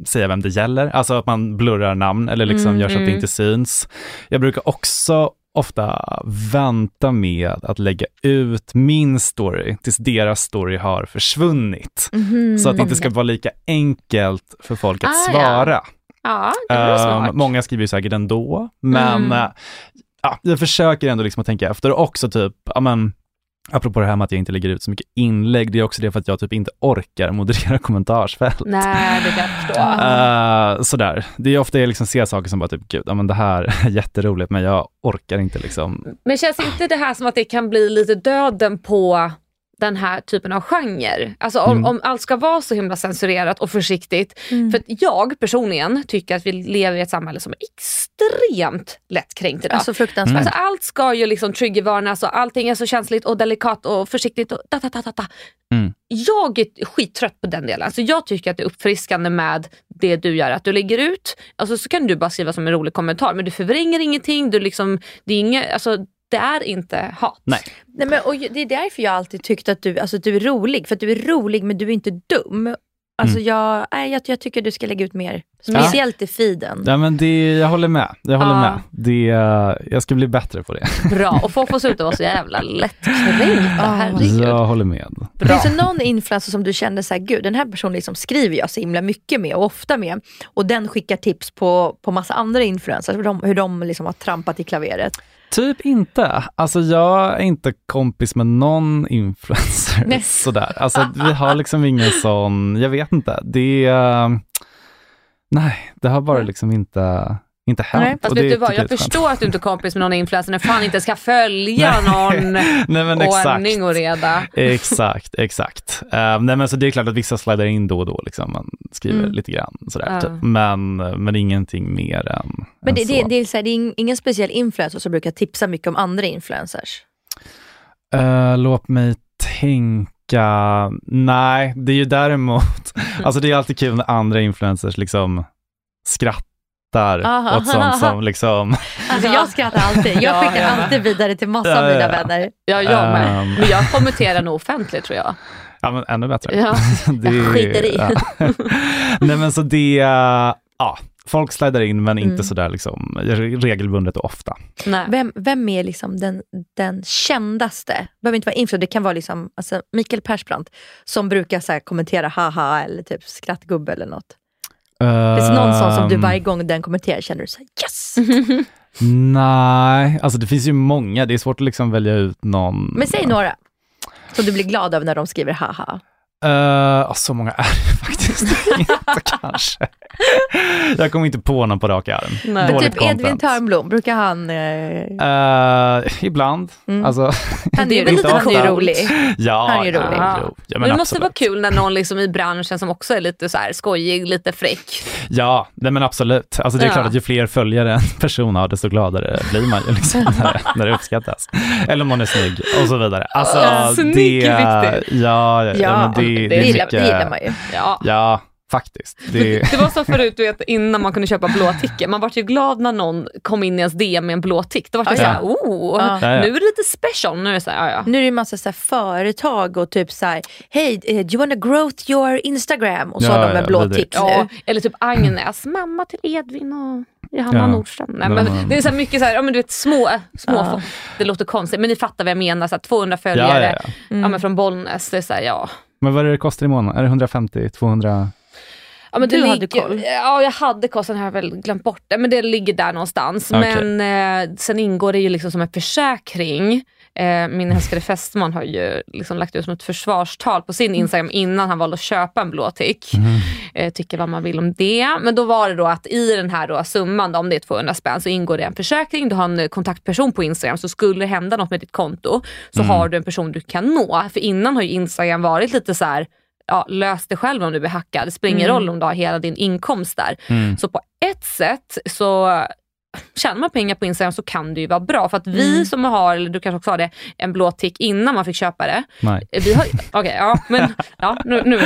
säga vem det gäller, alltså att man blurrar namn eller liksom Mm, gör så att det mm. inte syns. Jag brukar också ofta vänta med att lägga ut min story tills deras story har försvunnit. Mhm. Så att det inte ska vara lika enkelt för folk att Ah, ja. svara. Ja, det var Ehm, många skriver ju säkert ändå, men Mm. eh, ja, jag försöker ändå liksom att tänka efter. Och också typ, ja men, apropå det här med att jag inte lägger ut så mycket inlägg, det är också det för att jag typ inte orkar moderera kommentarsfält. Nej, det kan jag förstå. Eh, sådär. Det är ofta jag liksom ser saker som bara typ, gud, ja, men det här är jätteroligt, men jag orkar inte liksom. Men känns inte det här som att det kan bli lite döden på den här typen av genre? Alltså om, Mm. om allt ska vara så himla censurerat och försiktigt. Mm. För att jag personligen tycker att vi lever i ett samhälle som är extremt lättkränkt idag. Alltså fruktansvärt. Alltså allt ska ju liksom triggervarnas och allting är så känsligt och delikat och försiktigt. Och da, da, da, da, da. Mm. Jag är skittrött på den delen. Alltså jag tycker att det är uppfriskande med det du gör. Att du lägger ut, alltså så kan du bara skriva som en rolig kommentar men du förvränger ingenting. Du liksom, det, är inga, alltså, det är inte hat. Nej. Nej, men, och det är därför jag alltid tyckt att du, alltså, du är rolig. För att du är rolig men du är inte dum. Alltså Mm. jag, nej, jag, jag tycker du ska lägga ut mer. Speciellt i feeden. Ja men det, jag håller med. Jag håller Ja. med. Det, jag ska bli bättre på det. Bra, och folk får sluta vara så jävla lättkränkta. Ja. Herregud. Jag håller med. Bra. Finns det någon influencer som du kände så här, gud den här personen liksom skriver jag så himla mycket med och ofta med. Och den skickar tips på, på massa andra influencers, hur de, hur de liksom har trampat i klaveret. Typ inte. Alltså jag är inte kompis med någon influencer Nej. sådär. Alltså vi har liksom ingen sån, jag vet inte. Det är, nej, det har bara liksom inte, inte hänt. Nej, Fast Och vet det du vad, jag skönt. förstår att du inte är kompis med någon influencer när fan inte ska följa någon Nej men exakt. ordning och reda. Exakt, exakt. Uh, nej men så det är klart att vissa slidar in då och då, liksom. man skriver Mm. lite grann sådär. Ja. Typ. Men, men ingenting mer än, Men än det, så. det, det, är så här, det är ingen speciell influencer som brukar tipsa mycket om andra influencers. Eh, låt mig tänka. Nej, det är ju däremot, alltså det är alltid kul när andra influencers liksom skrattar Aha. åt sånt som liksom, Alltså jag skrattar alltid. Jag Ja, skickar ja. alltid vidare till massa Ja, av ja, mina ja. vänner. Ja, jag med. Ehm. Men jag kommenterar nog offentligt tror jag. ja men ännu bättre. Ja. Det, Jag skiter i. Ja. Nej men så det, ja, folk slidar in men inte Mm. sådär liksom regelbundet och ofta. Nej. Vem, vem är liksom den, den kändaste, det behöver inte vara influencer, det kan vara liksom, alltså Mikael Persbrandt som brukar så här kommentera haha eller typ skrattgubbe eller något. Finns det någon sån som du Ehm, varje gång den kommenterar känner du såhär yes? Nej, alltså det finns ju många, det är svårt att liksom välja ut någon. Men säg några som du blir glad av när de skriver haha. Uh, så många är det faktiskt inte kanske. Jag kommer inte på någon på rak arm. Nej. Men Dåligt typ Edvin content. Törnblom, brukar han... Eh, Eh, ibland. Mm. Alltså, han det är väl lite han är rolig. ja, Han är ja, rolig. jo. Ja, men det måste vara kul när någon liksom i branschen som också är lite så här skojig, lite fräck. Ja, nej, men absolut. Alltså, det är Ja. klart att ju fler följare en person har, desto gladare blir man ju liksom, när, när det uppskattas. Eller om man är snygg och så vidare. Alltså, Ja, snygg det, är viktigt. Ja, ja, ja, det, det, det är mycket, det gillar man ju. Ja. Ja, faktiskt. Det, Det var så förut, du vet, innan man kunde köpa blå tickor. Man var ju glad när någon kom in i ens DM med en blå tick. Då var det Ja, såhär, oh, Ja. Nu är det lite special. Nu är det såhär, ja, ja. Nu är det ju massa så här företag och typ så här, hej, eh, do you wanna grow your Instagram? Och så Ja, har de en ja, blå tick Ja, nu. eller typ Agnes, mamma till Edvin och Johanna Ja. Nordström. Nej, Men- det är så här mycket så här, ja, men du vet, små, små Ja. folk. Det låter konstigt men ni fattar vad jag menar. Så här, 200 följare ja, ja, ja. Ja, men från Bollnäs. Det är så här, ja. Men vad är det det kostar i månaden? Är det 150, 200? Ja, men Du hade ligger, koll. Ja, jag hade koll, sen har jag väl glömt bort det. Men det ligger där någonstans. Okej. Men eh, sen ingår det ju liksom som en försäkring. Eh, min älskade fästman har ju liksom lagt ut som ett försvarstal på sin Instagram innan han valde att köpa en blå tick. Eh, tycker vad man vill om det. Men då var det då att i den här då summan, då, om det är 200 spänn, så ingår det en försäkring. Du har en eh, kontaktperson på Instagram, så skulle det hända något med ditt konto så har du en person du kan nå. För innan har ju Instagram varit lite så här ja, lös det själv om du blir hackad. Det spelar ingen roll om du har hela din inkomst där. Mm. Så på ett sätt så tjänar man pengar på Instagram så kan det ju vara bra. För att vi som har, eller du kanske också har det, en blå tick innan man fick köpa det. Nej. Eh, Vi har, okej, ja, men ja, nu, nu.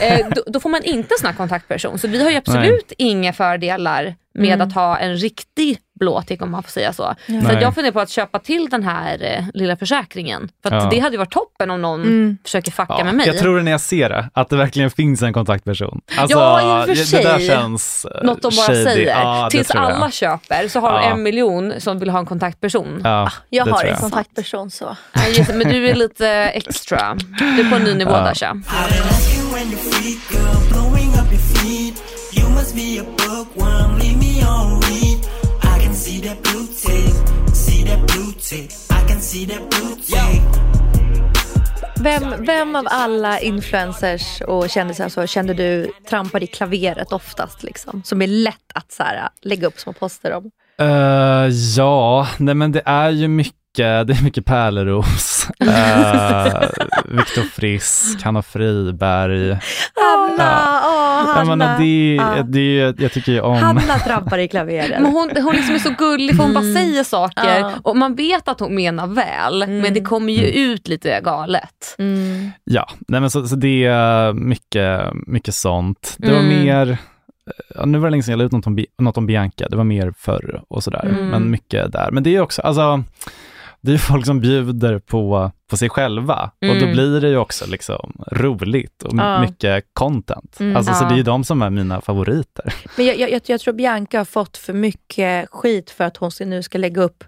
Eh, då, då får man inte en sån här kontaktperson. Så vi har ju absolut inga fördelar med att ha en riktig blå tick om man får säga så. Så Nej. att jag funderar på att köpa till den här eh, lilla försäkringen. För att Ja. det hade ju varit toppen om någon Mm. försöker fucka Ja, med mig. jag tror det när jag ser det, att det verkligen finns en kontaktperson. Alltså, Ja, i och för Det där sig. känns eh, Något de bara shady. säger. Ja, Tills jag. alla köper så har de Ja. en miljon som vill ha en kontaktperson. Ja, Jag det har tror en jag. kontaktperson så. Ja, just men du är lite extra. Du är på en ny nivå Ja. där Sha. That blue tick, see that blue tick. I can see that blue tick. Vem, vem av alla influencers och kändisar så kände du trampar i klaveret oftast? Liksom, som är lätt att så här, lägga upp små poster om? Eh, ja, nej men det är ju mycket, det är mycket Pärleros, uh, Viktor Frisk, Hanna Friberg. Hanna! Åh, Jag Hanna! menar, det, Ja. det, jag tycker ju om... Hanna trampar i klaveret. Men hon, hon liksom är så gullig för hon bara säger saker Ja. och man vet att hon menar väl men det kommer ju ut lite galet. Mm. Ja, nej men så, så det är mycket, mycket sånt. Det var Mm. mer, ja, nu var det länge sedan jag la ut något om, något om Bianca, det var mer förr och sådär, Mm. men mycket där. Men det är också, alltså, det är ju folk som bjuder på, på sig själva och då Mm. blir det ju också liksom roligt och Ja. mycket content. Mm. alltså, Så Ja. det är ju de som är mina favoriter. Men jag, jag, jag, tror Bianca har fått för mycket skit för att hon ska- nu ska lägga upp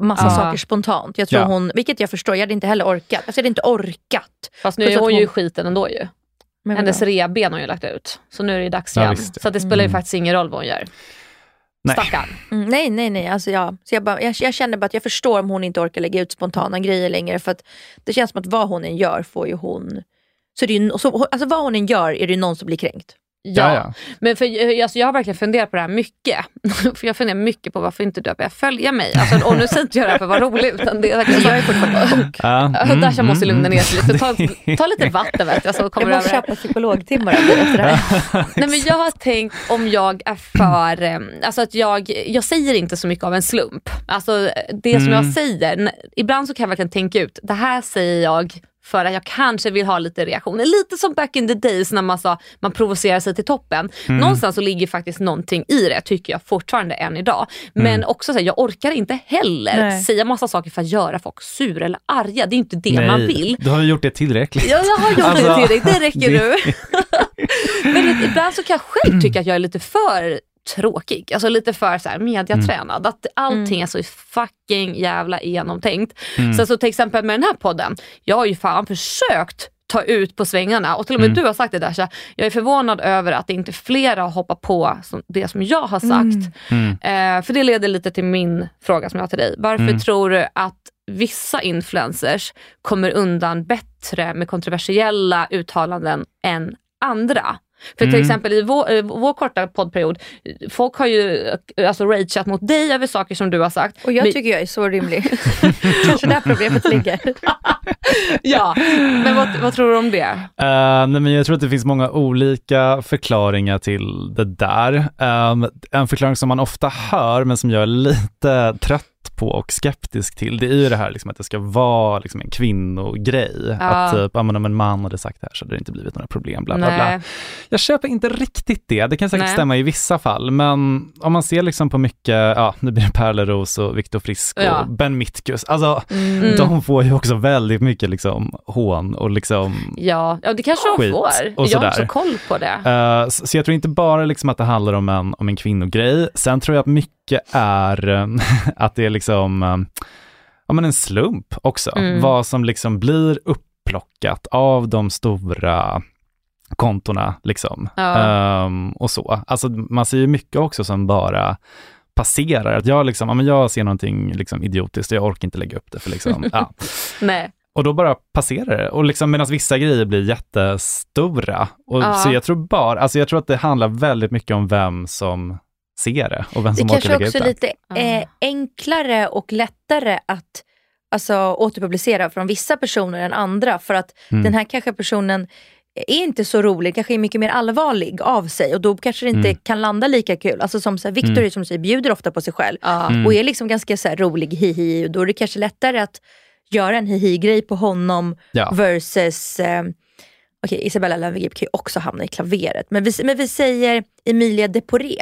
massa Ja. saker spontant. Jag tror Ja. hon, vilket jag förstår, jag hade inte heller orkat. Alltså jag hade inte orkat. Fast nu är hon ju hon- i skiten ändå ju. Men Hennes reben har ju lagt ut. Så nu är det ju dags igen. Så att det spelar ju Mm. faktiskt ingen roll vad hon gör. Nej. Stackarn. Mm, nej, nej, nej. Alltså, ja. så jag, bara, jag, jag känner bara att jag förstår om hon inte orkar lägga ut spontana grejer längre. För att det känns som att vad hon än gör får ju hon... Så det är ju, så, alltså vad hon än gör är det någon som blir kränkt. Ja. Ja, ja. Men för, eh, alltså, jag har verkligen funderat på det här mycket. för jag funderar mycket på varför inte du har börjat följa mig. Alltså, och nu säger inte jag det här för att vara rolig utan det är verkligen så. Jag är fortfarande chock. Ja, mm, Dasha måste mm, lugna ner sig lite. Ta, mm. ta lite vatten vet jag, så kommer Jag måste över köpa psykologtimmar efter det här. Nej, men jag har tänkt om jag är för, eh, alltså att jag, jag säger inte så mycket av en slump. Alltså det som Mm. jag säger, ibland så kan jag verkligen tänka ut, det här säger jag för att jag kanske vill ha lite reaktioner. Lite som back in the days när man sa man provocerar sig till toppen. Mm. Någonstans så ligger faktiskt någonting i det tycker jag fortfarande än idag. Men Mm. också så här, jag orkar inte heller Nej. säga massa saker för att göra folk sura eller arga. Det är inte det man vill. Du har gjort det tillräckligt. Ja, jag har gjort Alltså, det till dig, det räcker det- nu. Men ibland så kan jag själv tycka att jag är lite för tråkig, alltså lite för så här mediatränad. Att allting är så fucking jävla genomtänkt. Så, så till exempel med den här podden, jag har ju fan försökt ta ut på svängarna och till och med Mm. du har sagt det där så jag är förvånad över att inte flera har hoppat på det som jag har sagt. Mm. Eh, för det leder lite till min fråga som jag har till dig. Varför Mm. tror du att vissa influencers kommer undan bättre med kontroversiella uttalanden än andra? För till Mm. exempel i vår, eh, vår korta poddperiod, folk har ju alltså rageat mot dig över saker som du har sagt. Och jag Men- tycker jag är så rimlig. Kanske där problemet ligger. ja, men vad, vad tror du om det? Uh, nej, men jag tror att det finns många olika förklaringar till det där. Um, en förklaring som man ofta hör, men som jag är lite trött på och skeptisk till, det är ju det här liksom att det ska vara liksom en kvinnogrej. Ja. Att typ, om en man hade sagt det här så hade det inte blivit några problem, bla bla bla. Jag köper inte riktigt det, det kan säkert Nej. stämma i vissa fall, men om man ser liksom på mycket, ja nu blir det Perleros och Viktor Frisk och Ja. Ben Mitkus, alltså Mm. de får ju också väldigt mycket liksom hån och liksom Ja, ja det kanske de får. och Jag har inte så koll på det. Eh, så, så jag tror inte bara liksom att det handlar om en, om en kvinnogrej. Sen tror jag att mycket är eh, att det är liksom, eh, ja men en slump också. Mm. Vad som liksom blir upplockat av de stora kontona liksom. Ja. Ehm, och så. Alltså man ser ju mycket också som bara passerar. Att jag liksom, ja men jag ser någonting liksom idiotiskt och jag orkar inte lägga upp det för liksom, ja. Nej. Och då bara passerar det. Och liksom medan vissa grejer blir jättestora. Och Ja. Så jag tror bara, alltså jag tror att det handlar väldigt mycket om vem som ser det och vem Det som orkar kanske lägga också ut är det. lite eh, enklare och lättare att alltså, återpublicera från vissa personer än andra. För att Mm. den här kanske personen är inte så rolig, kanske är mycket mer allvarlig av sig och då kanske det inte Mm. kan landa lika kul. Alltså som så här, Victor Mm. som säger, bjuder ofta på sig själv Mm. och är liksom ganska så här, rolig hihi och då är det kanske lättare att göra en hihi-grej på honom Ja. versus eh, Okej, Isabella Löwengrip kan ju också hamna i klaveret. Men vi, men vi säger Emilia Deporé.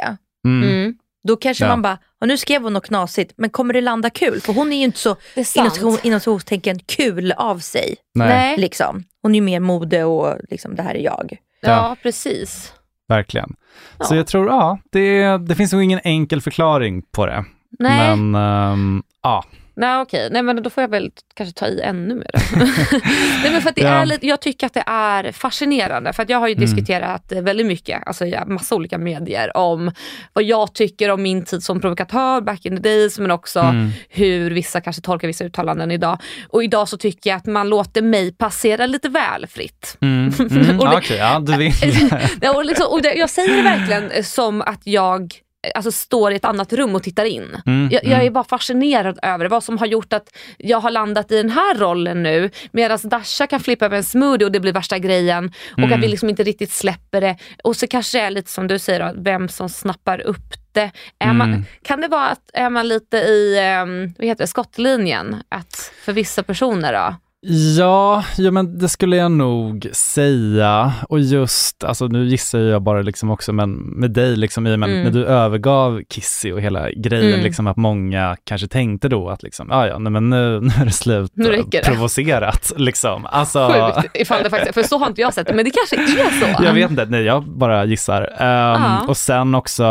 Mm. Mm. Då kanske Ja. man bara, "Ja, nu skrev hon något knasigt, men kommer det landa kul? För hon är ju inte så citationstecken kul av sig. Nej. Liksom. Hon är ju mer mode och liksom, det här är jag. Ja, Ja. precis. verkligen. Så Ja. jag tror, ja, det, det finns nog ingen enkel förklaring på det. Nej, Men ehm, ja, Nej okej, nej men då får jag väl kanske ta i ännu mer. nej, men för att det Ja. är lite, jag tycker att det är fascinerande för att jag har ju Mm. diskuterat väldigt mycket, alltså i massa olika medier om vad jag tycker om min tid som provokatör back in the days men också Mm. hur vissa kanske tolkar vissa uttalanden idag. Och idag så tycker jag att man låter mig passera lite väl fritt. mm, mm, Och det- ja, okej, du vill. Och liksom, och det, jag säger det verkligen som att jag alltså, står i ett annat rum och tittar in. Mm, Jag, jag mm. är bara fascinerad över vad som har gjort att jag har landat i den här rollen nu medan Dasha kan flippa över en smoothie och det blir värsta grejen och Mm. att vi liksom inte riktigt släpper det. Och så kanske det är lite som du säger, då, vem som snappar upp det. Är man, Mm. kan det vara att är man lite i um, vad heter det, skottlinjen? Att för vissa personer då? Ja, ja, men det skulle jag nog säga. Och just, alltså nu gissar jag bara liksom också, men med dig liksom i, men Mm. när du övergav Kissy och hela grejen, Mm. liksom att många kanske tänkte då att liksom, ja ja, nej, men nu, nu är det slut, Nu det. provocerat liksom. Alltså, Sjukt ifall det faktiskt, för så har inte jag sett det, men det kanske är så. jag vet inte, nej jag bara gissar. Ja. Och sen också,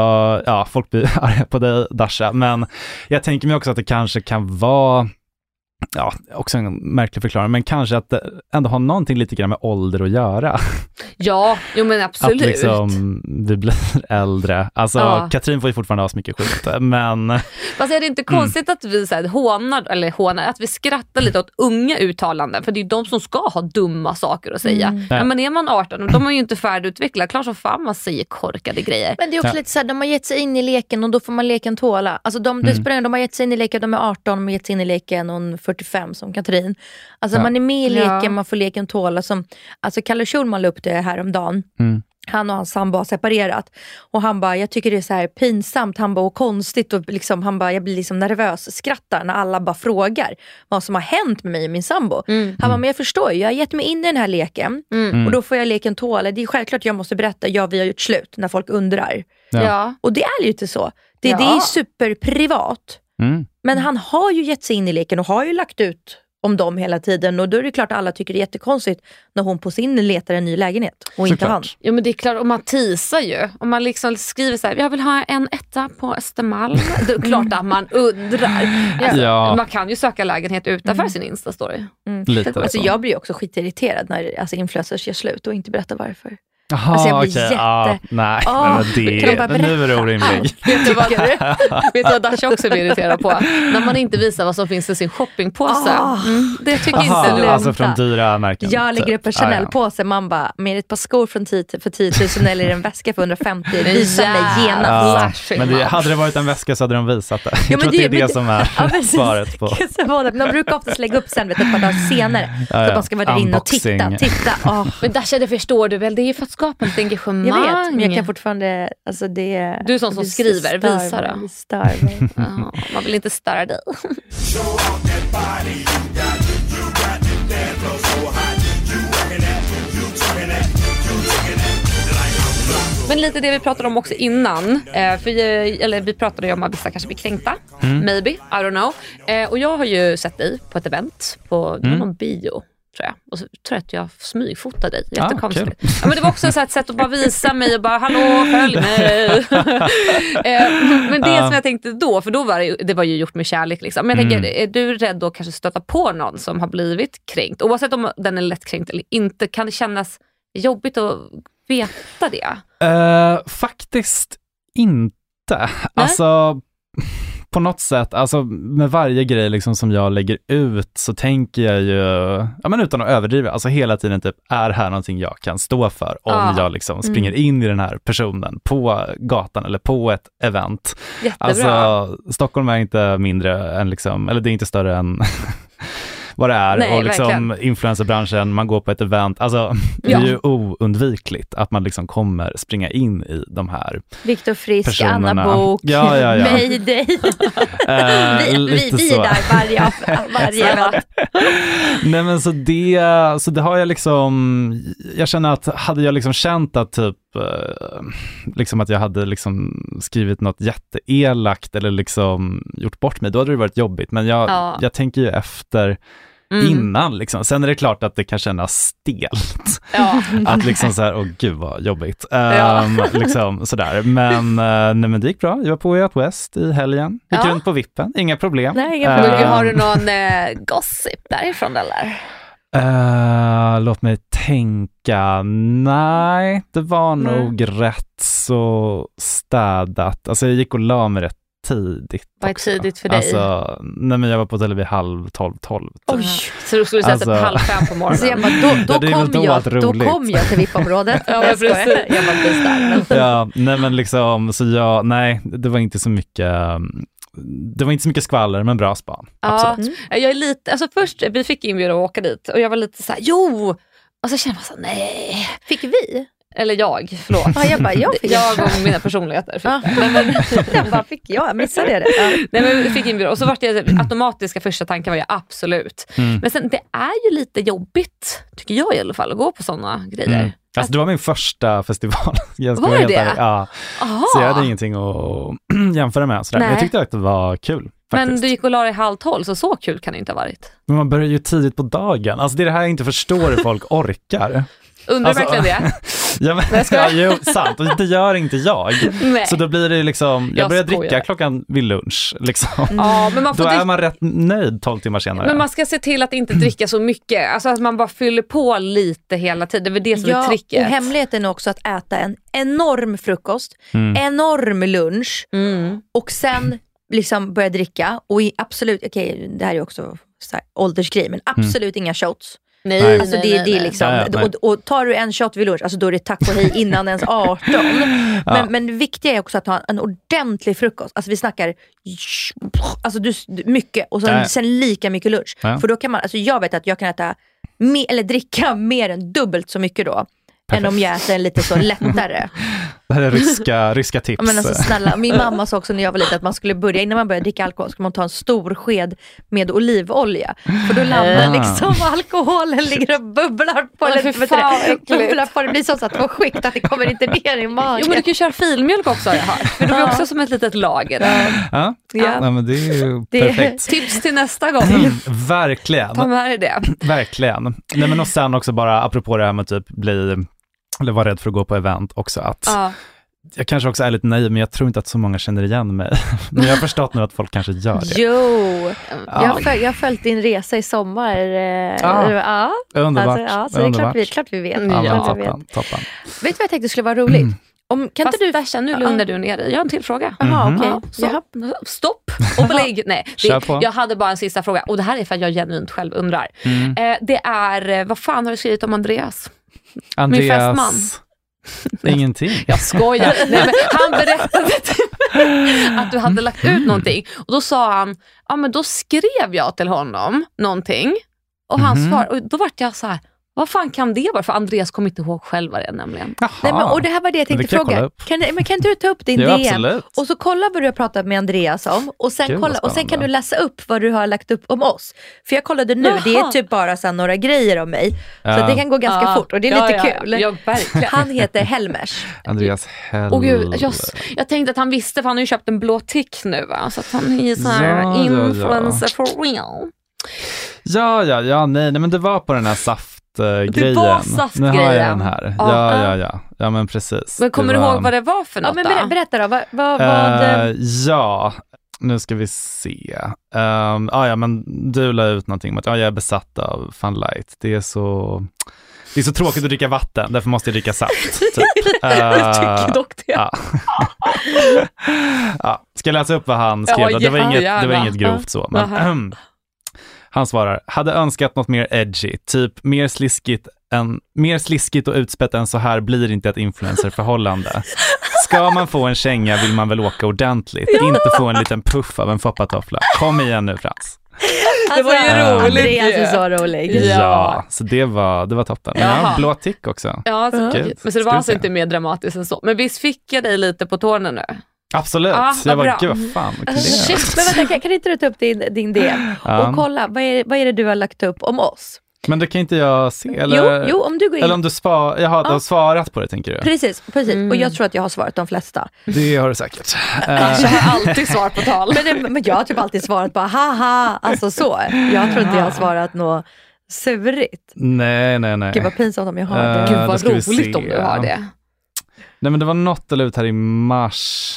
ja folk blir arga på dig Dasha, men jag tänker mig också att det kanske kan vara Ja, också en märklig förklaring, men kanske att det ändå har någonting lite grann med ålder att göra. Ja, jo men absolut. Att liksom vi blir äldre. Alltså Ja. Katrin får ju fortfarande ha så mycket skit, men Fast är det inte Mm. konstigt att vi så här, hånar, eller hånar, att vi skrattar lite åt unga uttalanden? För det är ju de som ska ha dumma saker att säga. Mm. Ja, men är man 18, de är ju inte färdigutvecklade. Klart som fan man säger korkade grejer. Men det är också Ja. lite så här, de har gett sig in i leken och då får man leken tåla. Alltså de, Mm. de har gett sig in i leken, de är 18, de har gett sig in i leken och hon 45 som Katrin. Alltså Ja. man är med i leken, Ja. man får leken tåla. Som, alltså Kalle Schulman la upp det häromdagen. Mm. Han och hans sambo har separerat. Och han bara, jag tycker det är så här pinsamt, han bara, och konstigt och liksom, han bara, jag blir liksom nervös, skrattar när alla bara frågar vad som har hänt med mig och min sambo. Mm. Han bara, men jag förstår ju, jag har gett mig in i den här leken Mm. och då får jag leken tåla. Det är självklart jag måste berätta, ja vi har gjort slut, när folk undrar. Ja. Ja. Och det är ju inte så. Det, Ja. det är superprivat. Mm. Men han har ju gett sig in i leken och har ju lagt ut om dem hela tiden och då är det klart att alla tycker det är jättekonstigt när hon på sin letar en ny lägenhet och inte Såklart. han. Jo men det är klart, om man teasar ju. Om man liksom skriver så här, jag vill ha en etta på Östermalm. Det är klart att man undrar. Alltså, Ja. Man kan ju söka lägenhet utanför sin Insta-story. lite Alltså så. jag blir ju också skitirriterad när alltså, influencers gör slut och inte berättar varför. Jaha, Alltså, jag blir okej, jätte- ja, nej, nej, men kan de bara det, nu är du orimlig. Vet du vad, vet du vad Dasha också blir irriterad på? När man inte visar vad som finns i sin shoppingpåse. Ah. Mm, det tycker Jaha, inte du. alltså från dyra märken. Jag lägger typ. upp en Ja, ja. Chanel-påse, man bara, med ett par skor från 10, för 10 000 eller en väska för 150, visa mig genast. Ja, men det, hade det varit en väska så hade de visat det. Jag men tror att det- det är det men- som är Ja, svaret på. Det. De brukar oftast lägga upp sen vet, du, ett par dagar senare. Ja, Så ja. att man ska vara där inne och titta. Titta. Åh. Men Dasha, det förstår du väl? Det är för att skapa lite engagemang. Jag vet, men jag kan fortfarande... Alltså det, Du är sån som skriver, stör visa då. stör. Ja, man vill inte störa dig. Men lite det vi pratade om också innan. Eh, för, vi- eller vi pratade ju om att vissa kanske blir kränkta. Maybe, I don't know. Eh, och jag har ju sett dig på ett event på var någon bio. Tror jag. Och så tror jag att jag smygfotade dig. Ah, Jättekonstigt. kul. ja, men det var också ett sätt att bara visa mig och bara hallå följ mig. Eh, men det som jag tänkte då, för då var det, ju- det var ju gjort med kärlek. Liksom. Men jag tänker, är du rädd att kanske stöta på någon som har blivit kränkt? Oavsett om den är lättkränkt eller inte, kan det kännas jobbigt att veta det? Eh, faktiskt inte. Alltså, på något sätt, alltså med varje grej liksom som jag lägger ut så tänker jag ju, ja men utan att överdriva, alltså hela tiden typ, är här någonting jag kan stå för om Ja. jag liksom springer in i den här personen på gatan eller på ett event. Jättebra. Alltså, Stockholm är inte mindre än liksom, eller det är inte större än vad det är. Nej, och liksom verkligen. influencerbranschen, man går på ett event, alltså det är ju oundvikligt att man liksom kommer springa in i de här Viktor Frisk, Personerna. Anna Bok, Ja, ja, ja. Mayday. Eh, vi, vi, lite vi så. är där varje, varje event. Nej men så det, så det har jag liksom, jag känner att hade jag liksom känt att typ, eh, liksom att jag hade liksom skrivit något jätteelakt eller liksom gjort bort mig, då hade det varit jobbigt. Men jag, Ja. jag tänker ju efter Mm. innan liksom. Sen är det klart att det kan kännas stelt. Ja. Att liksom så här, åh gud vad jobbigt. Ja. Ehm, liksom sådär. Men, eh, nej, men det gick bra. Jag var på Way Out West i helgen. Gick Ja. runt på vippen, inga problem. Nej, inga problem. Har du någon eh, gossip därifrån eller? Eh, låt mig tänka. Nej, det var Nej. nog rätt så städat. Alltså jag gick och la mig rätt tidigt. Vad är tidigt för dig? Alltså, nej men jag var på hotell vid halv tolv, tolv. typ. Oj. Så du skulle säga Alltså- typ halv fem på morgonen? Så jag bara, då, då, kom då jag, då kom jag till VIP-området. Ja, Jag skojar. precis. Jag bara precis där. Ja, nej men liksom, så jag, nej, det var inte så mycket, um, det var inte så mycket skvaller, men bra span. Ja, Absolut. jag är lite, alltså först, vi fick inbjudan att åka dit och jag var lite så här, jo! Och så kände man så här, nej. Fick vi? Eller jag, förlåt. Ja, jag bara, jag fick jag och mina personligheter fick Ja. det. Jag bara, fick jag? Jag missade det. Ja. nej, men vi fick inbjudan och så var det automatiska första tanken var ju absolut. Mm. Men sen det är ju lite jobbigt, tycker jag i alla fall, att gå på sådana grejer. Mm. Alltså det var min första festival. Jag Var det ärlig. Ja, Aha. så jag hade ingenting att jämföra med. Sådär. Men jag tyckte att det var kul. Men Faktiskt. du gick och la dig halv tolv, så så kul kan det inte ha varit. Men man börjar ju tidigt på dagen. Alltså det är det här jag inte förstår hur folk orkar. Undrar Alltså- verkligen det? Ja, men, jag skojar. ja, jo, sant. Och det gör inte jag. Nej. Så då blir det liksom, jag, Jag börjar skojar. dricka klockan vid lunch. Liksom. Ja, men man får Då är man rätt nöjd 12 timmar senare. Men man ska se till att inte dricka så mycket. Alltså att man bara fyller på lite hela tiden. Det är väl det som är Ja, tricket. och hemligheten är också att äta en enorm frukost, Mm. enorm lunch Mm. och sen liksom börja dricka. Och i, absolut, okej det här är också så här, åldersgrej, men absolut inga shots. Nej, Nej. Alltså det, det är liksom, ja, nej. och, och tar du en shot vid lunch, alltså då är det tack och hej innan ens 18. Men, Ja. men det viktiga är också att ha en ordentlig frukost. Alltså vi snackar alltså du, mycket och sen, sen lika mycket lunch. Ja. För då kan man, alltså jag vet att jag kan äta, me, eller dricka mer än dubbelt så mycket då. Än om jag äter lite så lättare. Det här är ryska, ryska tips. Men alltså snälla, min mamma sa också när jag var liten att man skulle börja, innan man börjar dricka alkohol, ska man ta en stor sked med olivolja. För då landar Ah. liksom alkoholen, ligger och bubblar på, det, bubblar på det blir som så att det var skikt, att det kommer inte ner i magen. Jo men du kan ju köra filmjölk också har jag hört. För de är också som ett litet lager. ja. Ja. Ja, men det är ju Det- perfekt. Tips till nästa gång. Mm, verkligen. Ta med dig det. Verkligen. Nej, men och sen också bara apropå det här med typ bli, eller vara rädd för att gå på event också, att Ja. jag kanske också är lite naiv, men jag tror inte att så många känner igen mig. men jag har förstått nu att folk kanske gör det. Jo, Ja. jag, har föl- jag har följt din resa i sommar. Eh, Ja. ja. Underbart. Alltså, ja, så det är klart vi, klart vi vet. Mm, Ja, Klart vi vet. toppen, toppen. Vet du vad jag tänkte skulle vara roligt? Om, kan Fast inte du... Dasha, nu lugnar du ner dig. Jag har en till fråga. Jaha, Mhm. okej. Ja, stopp och belägg. Nej, det, jag hade bara en sista fråga och det här är för att jag genuint själv undrar. Mm. Eh, det är, eh, vad fan har du skrivit om Andreas? Andreas, ingenting. Jag skojar. Nej, men han berättade mig att du hade lagt ut någonting och då sa han, ja men då skrev jag till honom någonting och han Mhm. svar och då vart jag så här, Vad fan kan det vara? För Andreas kommer inte ihåg själv vad det är nämligen. Jaha. Nej, men, och det här var det jag Men det tänkte kan jag fråga. upp. Kan, du- men kan inte du ta upp din Ja, DM absolut. och så kolla vad du har pratat med Andreas om och sen, Gud, kolla, och sen kan du läsa upp vad du har lagt upp om oss. För jag kollade nu, det är Jaha. typ bara så här några grejer om mig. Så Ja. att det kan gå ganska Ja. fort och det är Ja, lite kul. Han heter Helmers. Andreas. Åh gud, jag, jag tänkte att han visste för han har ju köpt en blå tick nu va? Så att han är sån här Ja, ja, ja. influencer for real. Ja, ja, ja, nej, nej, men det var på den här saftgrejen. Det var Nu har saftgrejen. jag den här. Ja. Ja, ja, ja. Ja, men precis. Men kommer du var- ihåg vad det var för Ja, något men då? ber, berätta då, vad, vad, vad Eh, ja, nu ska vi se. Um, ah, ja, men du la ut någonting om att ja, jag är besatt av Fun Light. Det är så det är så tråkigt att dricka vatten, därför måste jag dricka saft. Typ. Jag tycker Eh, dock det. ja. ja. Ska jag läsa upp vad han skrev? Ja, det, var ja, inget, det var inget grovt så. Men. han svarar, hade önskat något mer edgy, typ mer sliskigt, än, mer sliskigt och utspätt än så här blir inte ett influencerförhållande. Ska man få en känga vill man väl åka ordentligt, inte få en liten puff av en foppatoffla. Kom igen nu Frans. Det var ju Alltså, roligt Andreas är så rolig. Ja. så det var, det var toppen. Men har blå tick också. Ja, så, Gud, men så det var alltså inte mer dramatiskt än så. Men visst fick jag dig lite på tårna nu? Absolut. Ja, jag bara, bra. gud vad fan, vad är. Shit, men vänta, kan, kan inte du ta upp din, din Ja. och kolla, vad är, vad är det du har lagt upp om oss? Men det kan inte jag se, eller? Jo, jo, om du går in. Eller om du, spa, jaha, du har Ja. svarat på det tänker du? Precis, precis. Mm. och jag tror att jag har svarat de flesta. Det har du säkert. Jag Eh, har alltid svar på tal. Men, det, men jag har typ alltid svarat bara haha, alltså så. Jag tror inte jag har svarat något surigt. nej, nej, nej. Gud vad pinsamt om jag har Eh, det. Gud då vad roligt om du har det. Nej men det var något eller ut här i mars.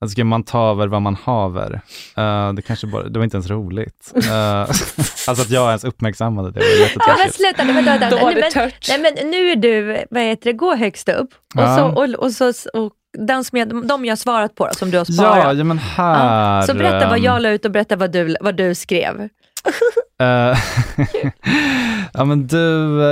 Alltså ska man ta över vad man haver. Uh, det kanske bara, det var inte ens roligt. Uh, alltså att jag ens uppmärksammade det var Ja, men jättetråkigt. sluta, nej, vänta, vänta. Nej, det men, nej, men nu är du, vad heter det, gå högst upp. Och, Ja. så, och, och, så, och den som jag, de jag har svarat på då, som du har Ja, sparat. ja men här. så berätta vad ehm, jag la ut och berätta vad du, vad du skrev. Eh, ja men du,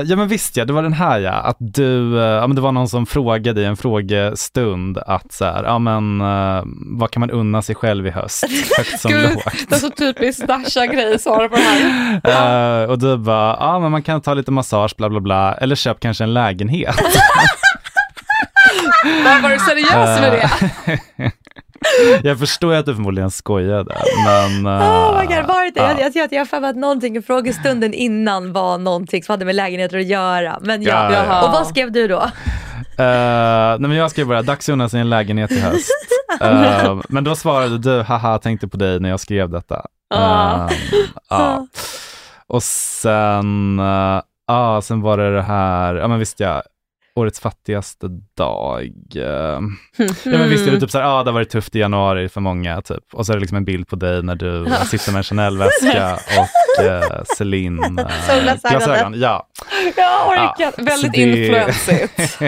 ja men visst ja, det var den här ja, att du, eh, ja men det var någon som frågade i en frågestund att så här, ja men eh, vad kan man unna sig själv i höst, högt som Gud, lågt. det är så typiskt Dasha-grej svara på det här. Eh, och du bara, ja men man kan ta lite massage, bla bla bla, eller köp kanske en lägenhet. Var du seriös med det? jag förstår att du förmodligen skojade, men... eh, Oh my god, var det ja. Jag, jag, jag, har för mig att någonting i frågestunden innan var någonting som hade med lägenheter att göra. Men ja. Ja, ja. Och vad skrev du då? Eh, nej men jag skrev bara, dags unna sig en lägenhet i höst. Eh, men då svarade du, haha, tänkte på dig när jag skrev detta. Eh, ja. Och sen, uh, ja, sen var det det här, ja men visst ja, årets fattigaste dag. eh, ja men visst är det typ såhär, ja det har varit tufft i januari för många typ. Och så är det liksom en bild på dig när du sitter med en Chanel-väska och uh, Celine uh, Solglasögonen. glasögon. Ja. Jag orkar. Ja, Väldigt så det- influensigt.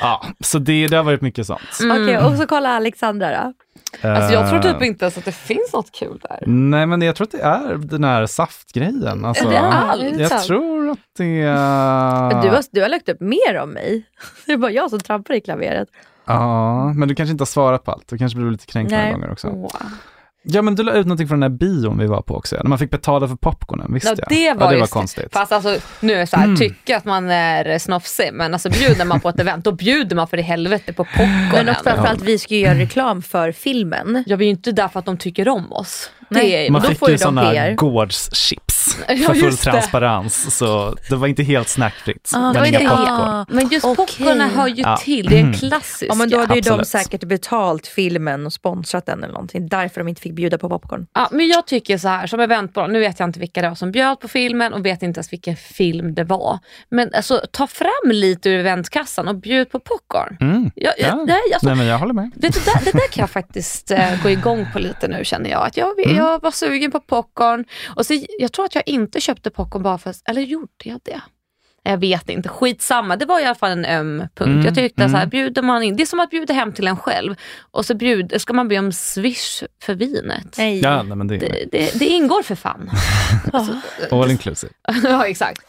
ja, så det, det har varit mycket sånt. Okej, och så kolla Alexandra då. Alltså jag tror typ Eh, inte ens att det finns något kul där. Nej, men jag tror att det är den här saftgrejen. Alltså, Är det allt? jag tror att det är... du, har, du har lagt upp mer om mig. Det är bara jag som trampar i klaveret. Ja, men du kanske inte har svarat på allt. Du kanske blir lite kränkt några gånger också. Åh. Ja, men du la ut någonting från den här bion vi var på också. När man fick betala för popcornen, visst Ja, ja? det var ja, det var konstigt. Fast alltså, nu är så här, Mm. tycker att man är snofsig, men alltså bjuder man på ett event, då bjuder man för i helvete på popcornen. Men också framförallt, vi ska ju göra reklam för filmen. Jag är ju inte där för att de tycker om oss. Nej. Det är, Man då fick får ju sådana PR. Ja, för full transparens, så det var inte helt snackfritt. Ah, men inga popcorn. ah. men just Okej. popcornen hör ju Ja. till, det är Mm. klassiskt. Ja men då hade ju de säkert betalt filmen och sponsrat den eller någonting. Därför de inte fick bjuda på popcorn. Ja, men jag tycker så här, som eventbolag, nu vet jag inte vilka det var som bjöd på filmen och vet inte ens vilken film det var. Men alltså, ta fram lite ur eventkassan och bjud på popcorn. Mm. Jag, jag, Ja. nej, alltså, Nej, men jag håller med. det, det, där, det där kan jag faktiskt eh, gå igång på lite nu känner jag. Att jag, Mm. jag var sugen på popcorn. Och så, jag tror att jag inte köpte popcorn bara för eller gjorde jag det? Jag vet inte, skitsamma. Det var i alla fall en öm punkt. Mm, Jag tyckte mm. så här, bjuder man in, det är som att bjuda hem till en själv och så bjud, ska man be om swish för vinet. Nej. Ja, nej, men det Det, det, det ingår för fan. all inclusive. ja, exakt.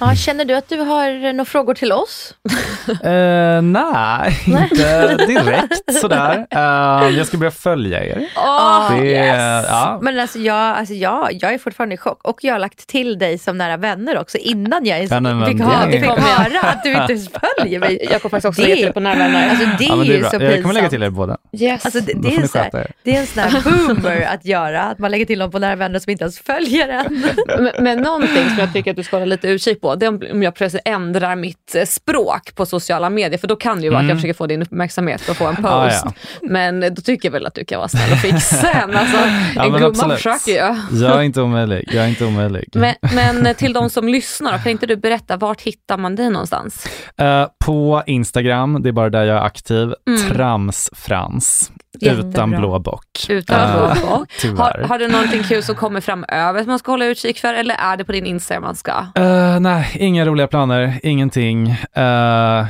Ja, känner du att du har några frågor till oss? Eh, nej, inte direkt sådär. Eh, jag ska börja följa er. Åh, Det yes. ja. Men alltså jag, alltså jag, jag är fortfarande i chock. Och jag har lagt till dig som nära vänner också innan jag ens Ja, nej, men fick, ha, det fick höra att du inte ens följer mig. Jag kommer faktiskt också Det- lägga till på Nära vänner. Alltså det Ja, är ju det är bra. så Jag kommer lägga pinsamt. till er båda. Yes. Alltså det, det, är ni en sån sköta här, det är en sån här boomer att göra, att man lägger till någon på nära vänner som inte ens följer en. Men, men någonting som jag tycker att du ska hålla lite utkik på, det är om- jag plötsligt ändrar mitt eh, språk på sociala medier. För då kan det ju vara att jag Mm. försöker få din uppmärksamhet att få en post. Ah, ja. Men då tycker jag väl att du kan vara snäll och fixa en. Alltså, Ja, en gumma absolut. försöker ju. Jag är inte omöjlig. Jag är inte omöjlig. Men, men till de som lyssnar, kan inte du berätta, vart hittar man dig någonstans? Eh, på Instagram, det är bara där jag är aktiv, Mm. tramsfrans. Jättebra. Utan blå bock. Utan Eh, blå bock. Har, har du någonting kul som kommer framöver som man ska hålla utkik för eller är det på din Instagram man ska? Eh, nej, inga roliga planer, ingenting. Eh,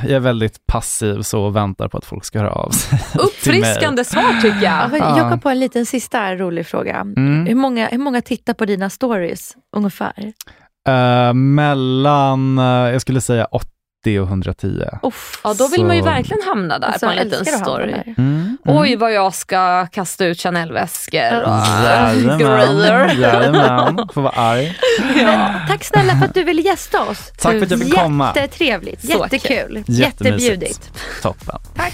jag är väldigt passiv så och väntar på att folk ska höra av sig. Uppfriskande svar tycker Ja, jag. Ja. Jag kom på en liten sista rolig fråga. Mm. Hur, många, hur många tittar på dina stories ungefär? Eh, mellan, jag skulle säga 80 och 110. Uff. Ja, då vill man ju Så- verkligen hamna där Alltså, på en liten story. där. Mm. Oj vad jag ska kasta ut Chanel-väskor och Jajamän, grejer. jajamän, får vara arg. Men, tack snälla för att du ville gästa oss. Tack för att jag fick komma. Jättetrevligt, Så jättekul, jättebjudigt. Toppen. Tack.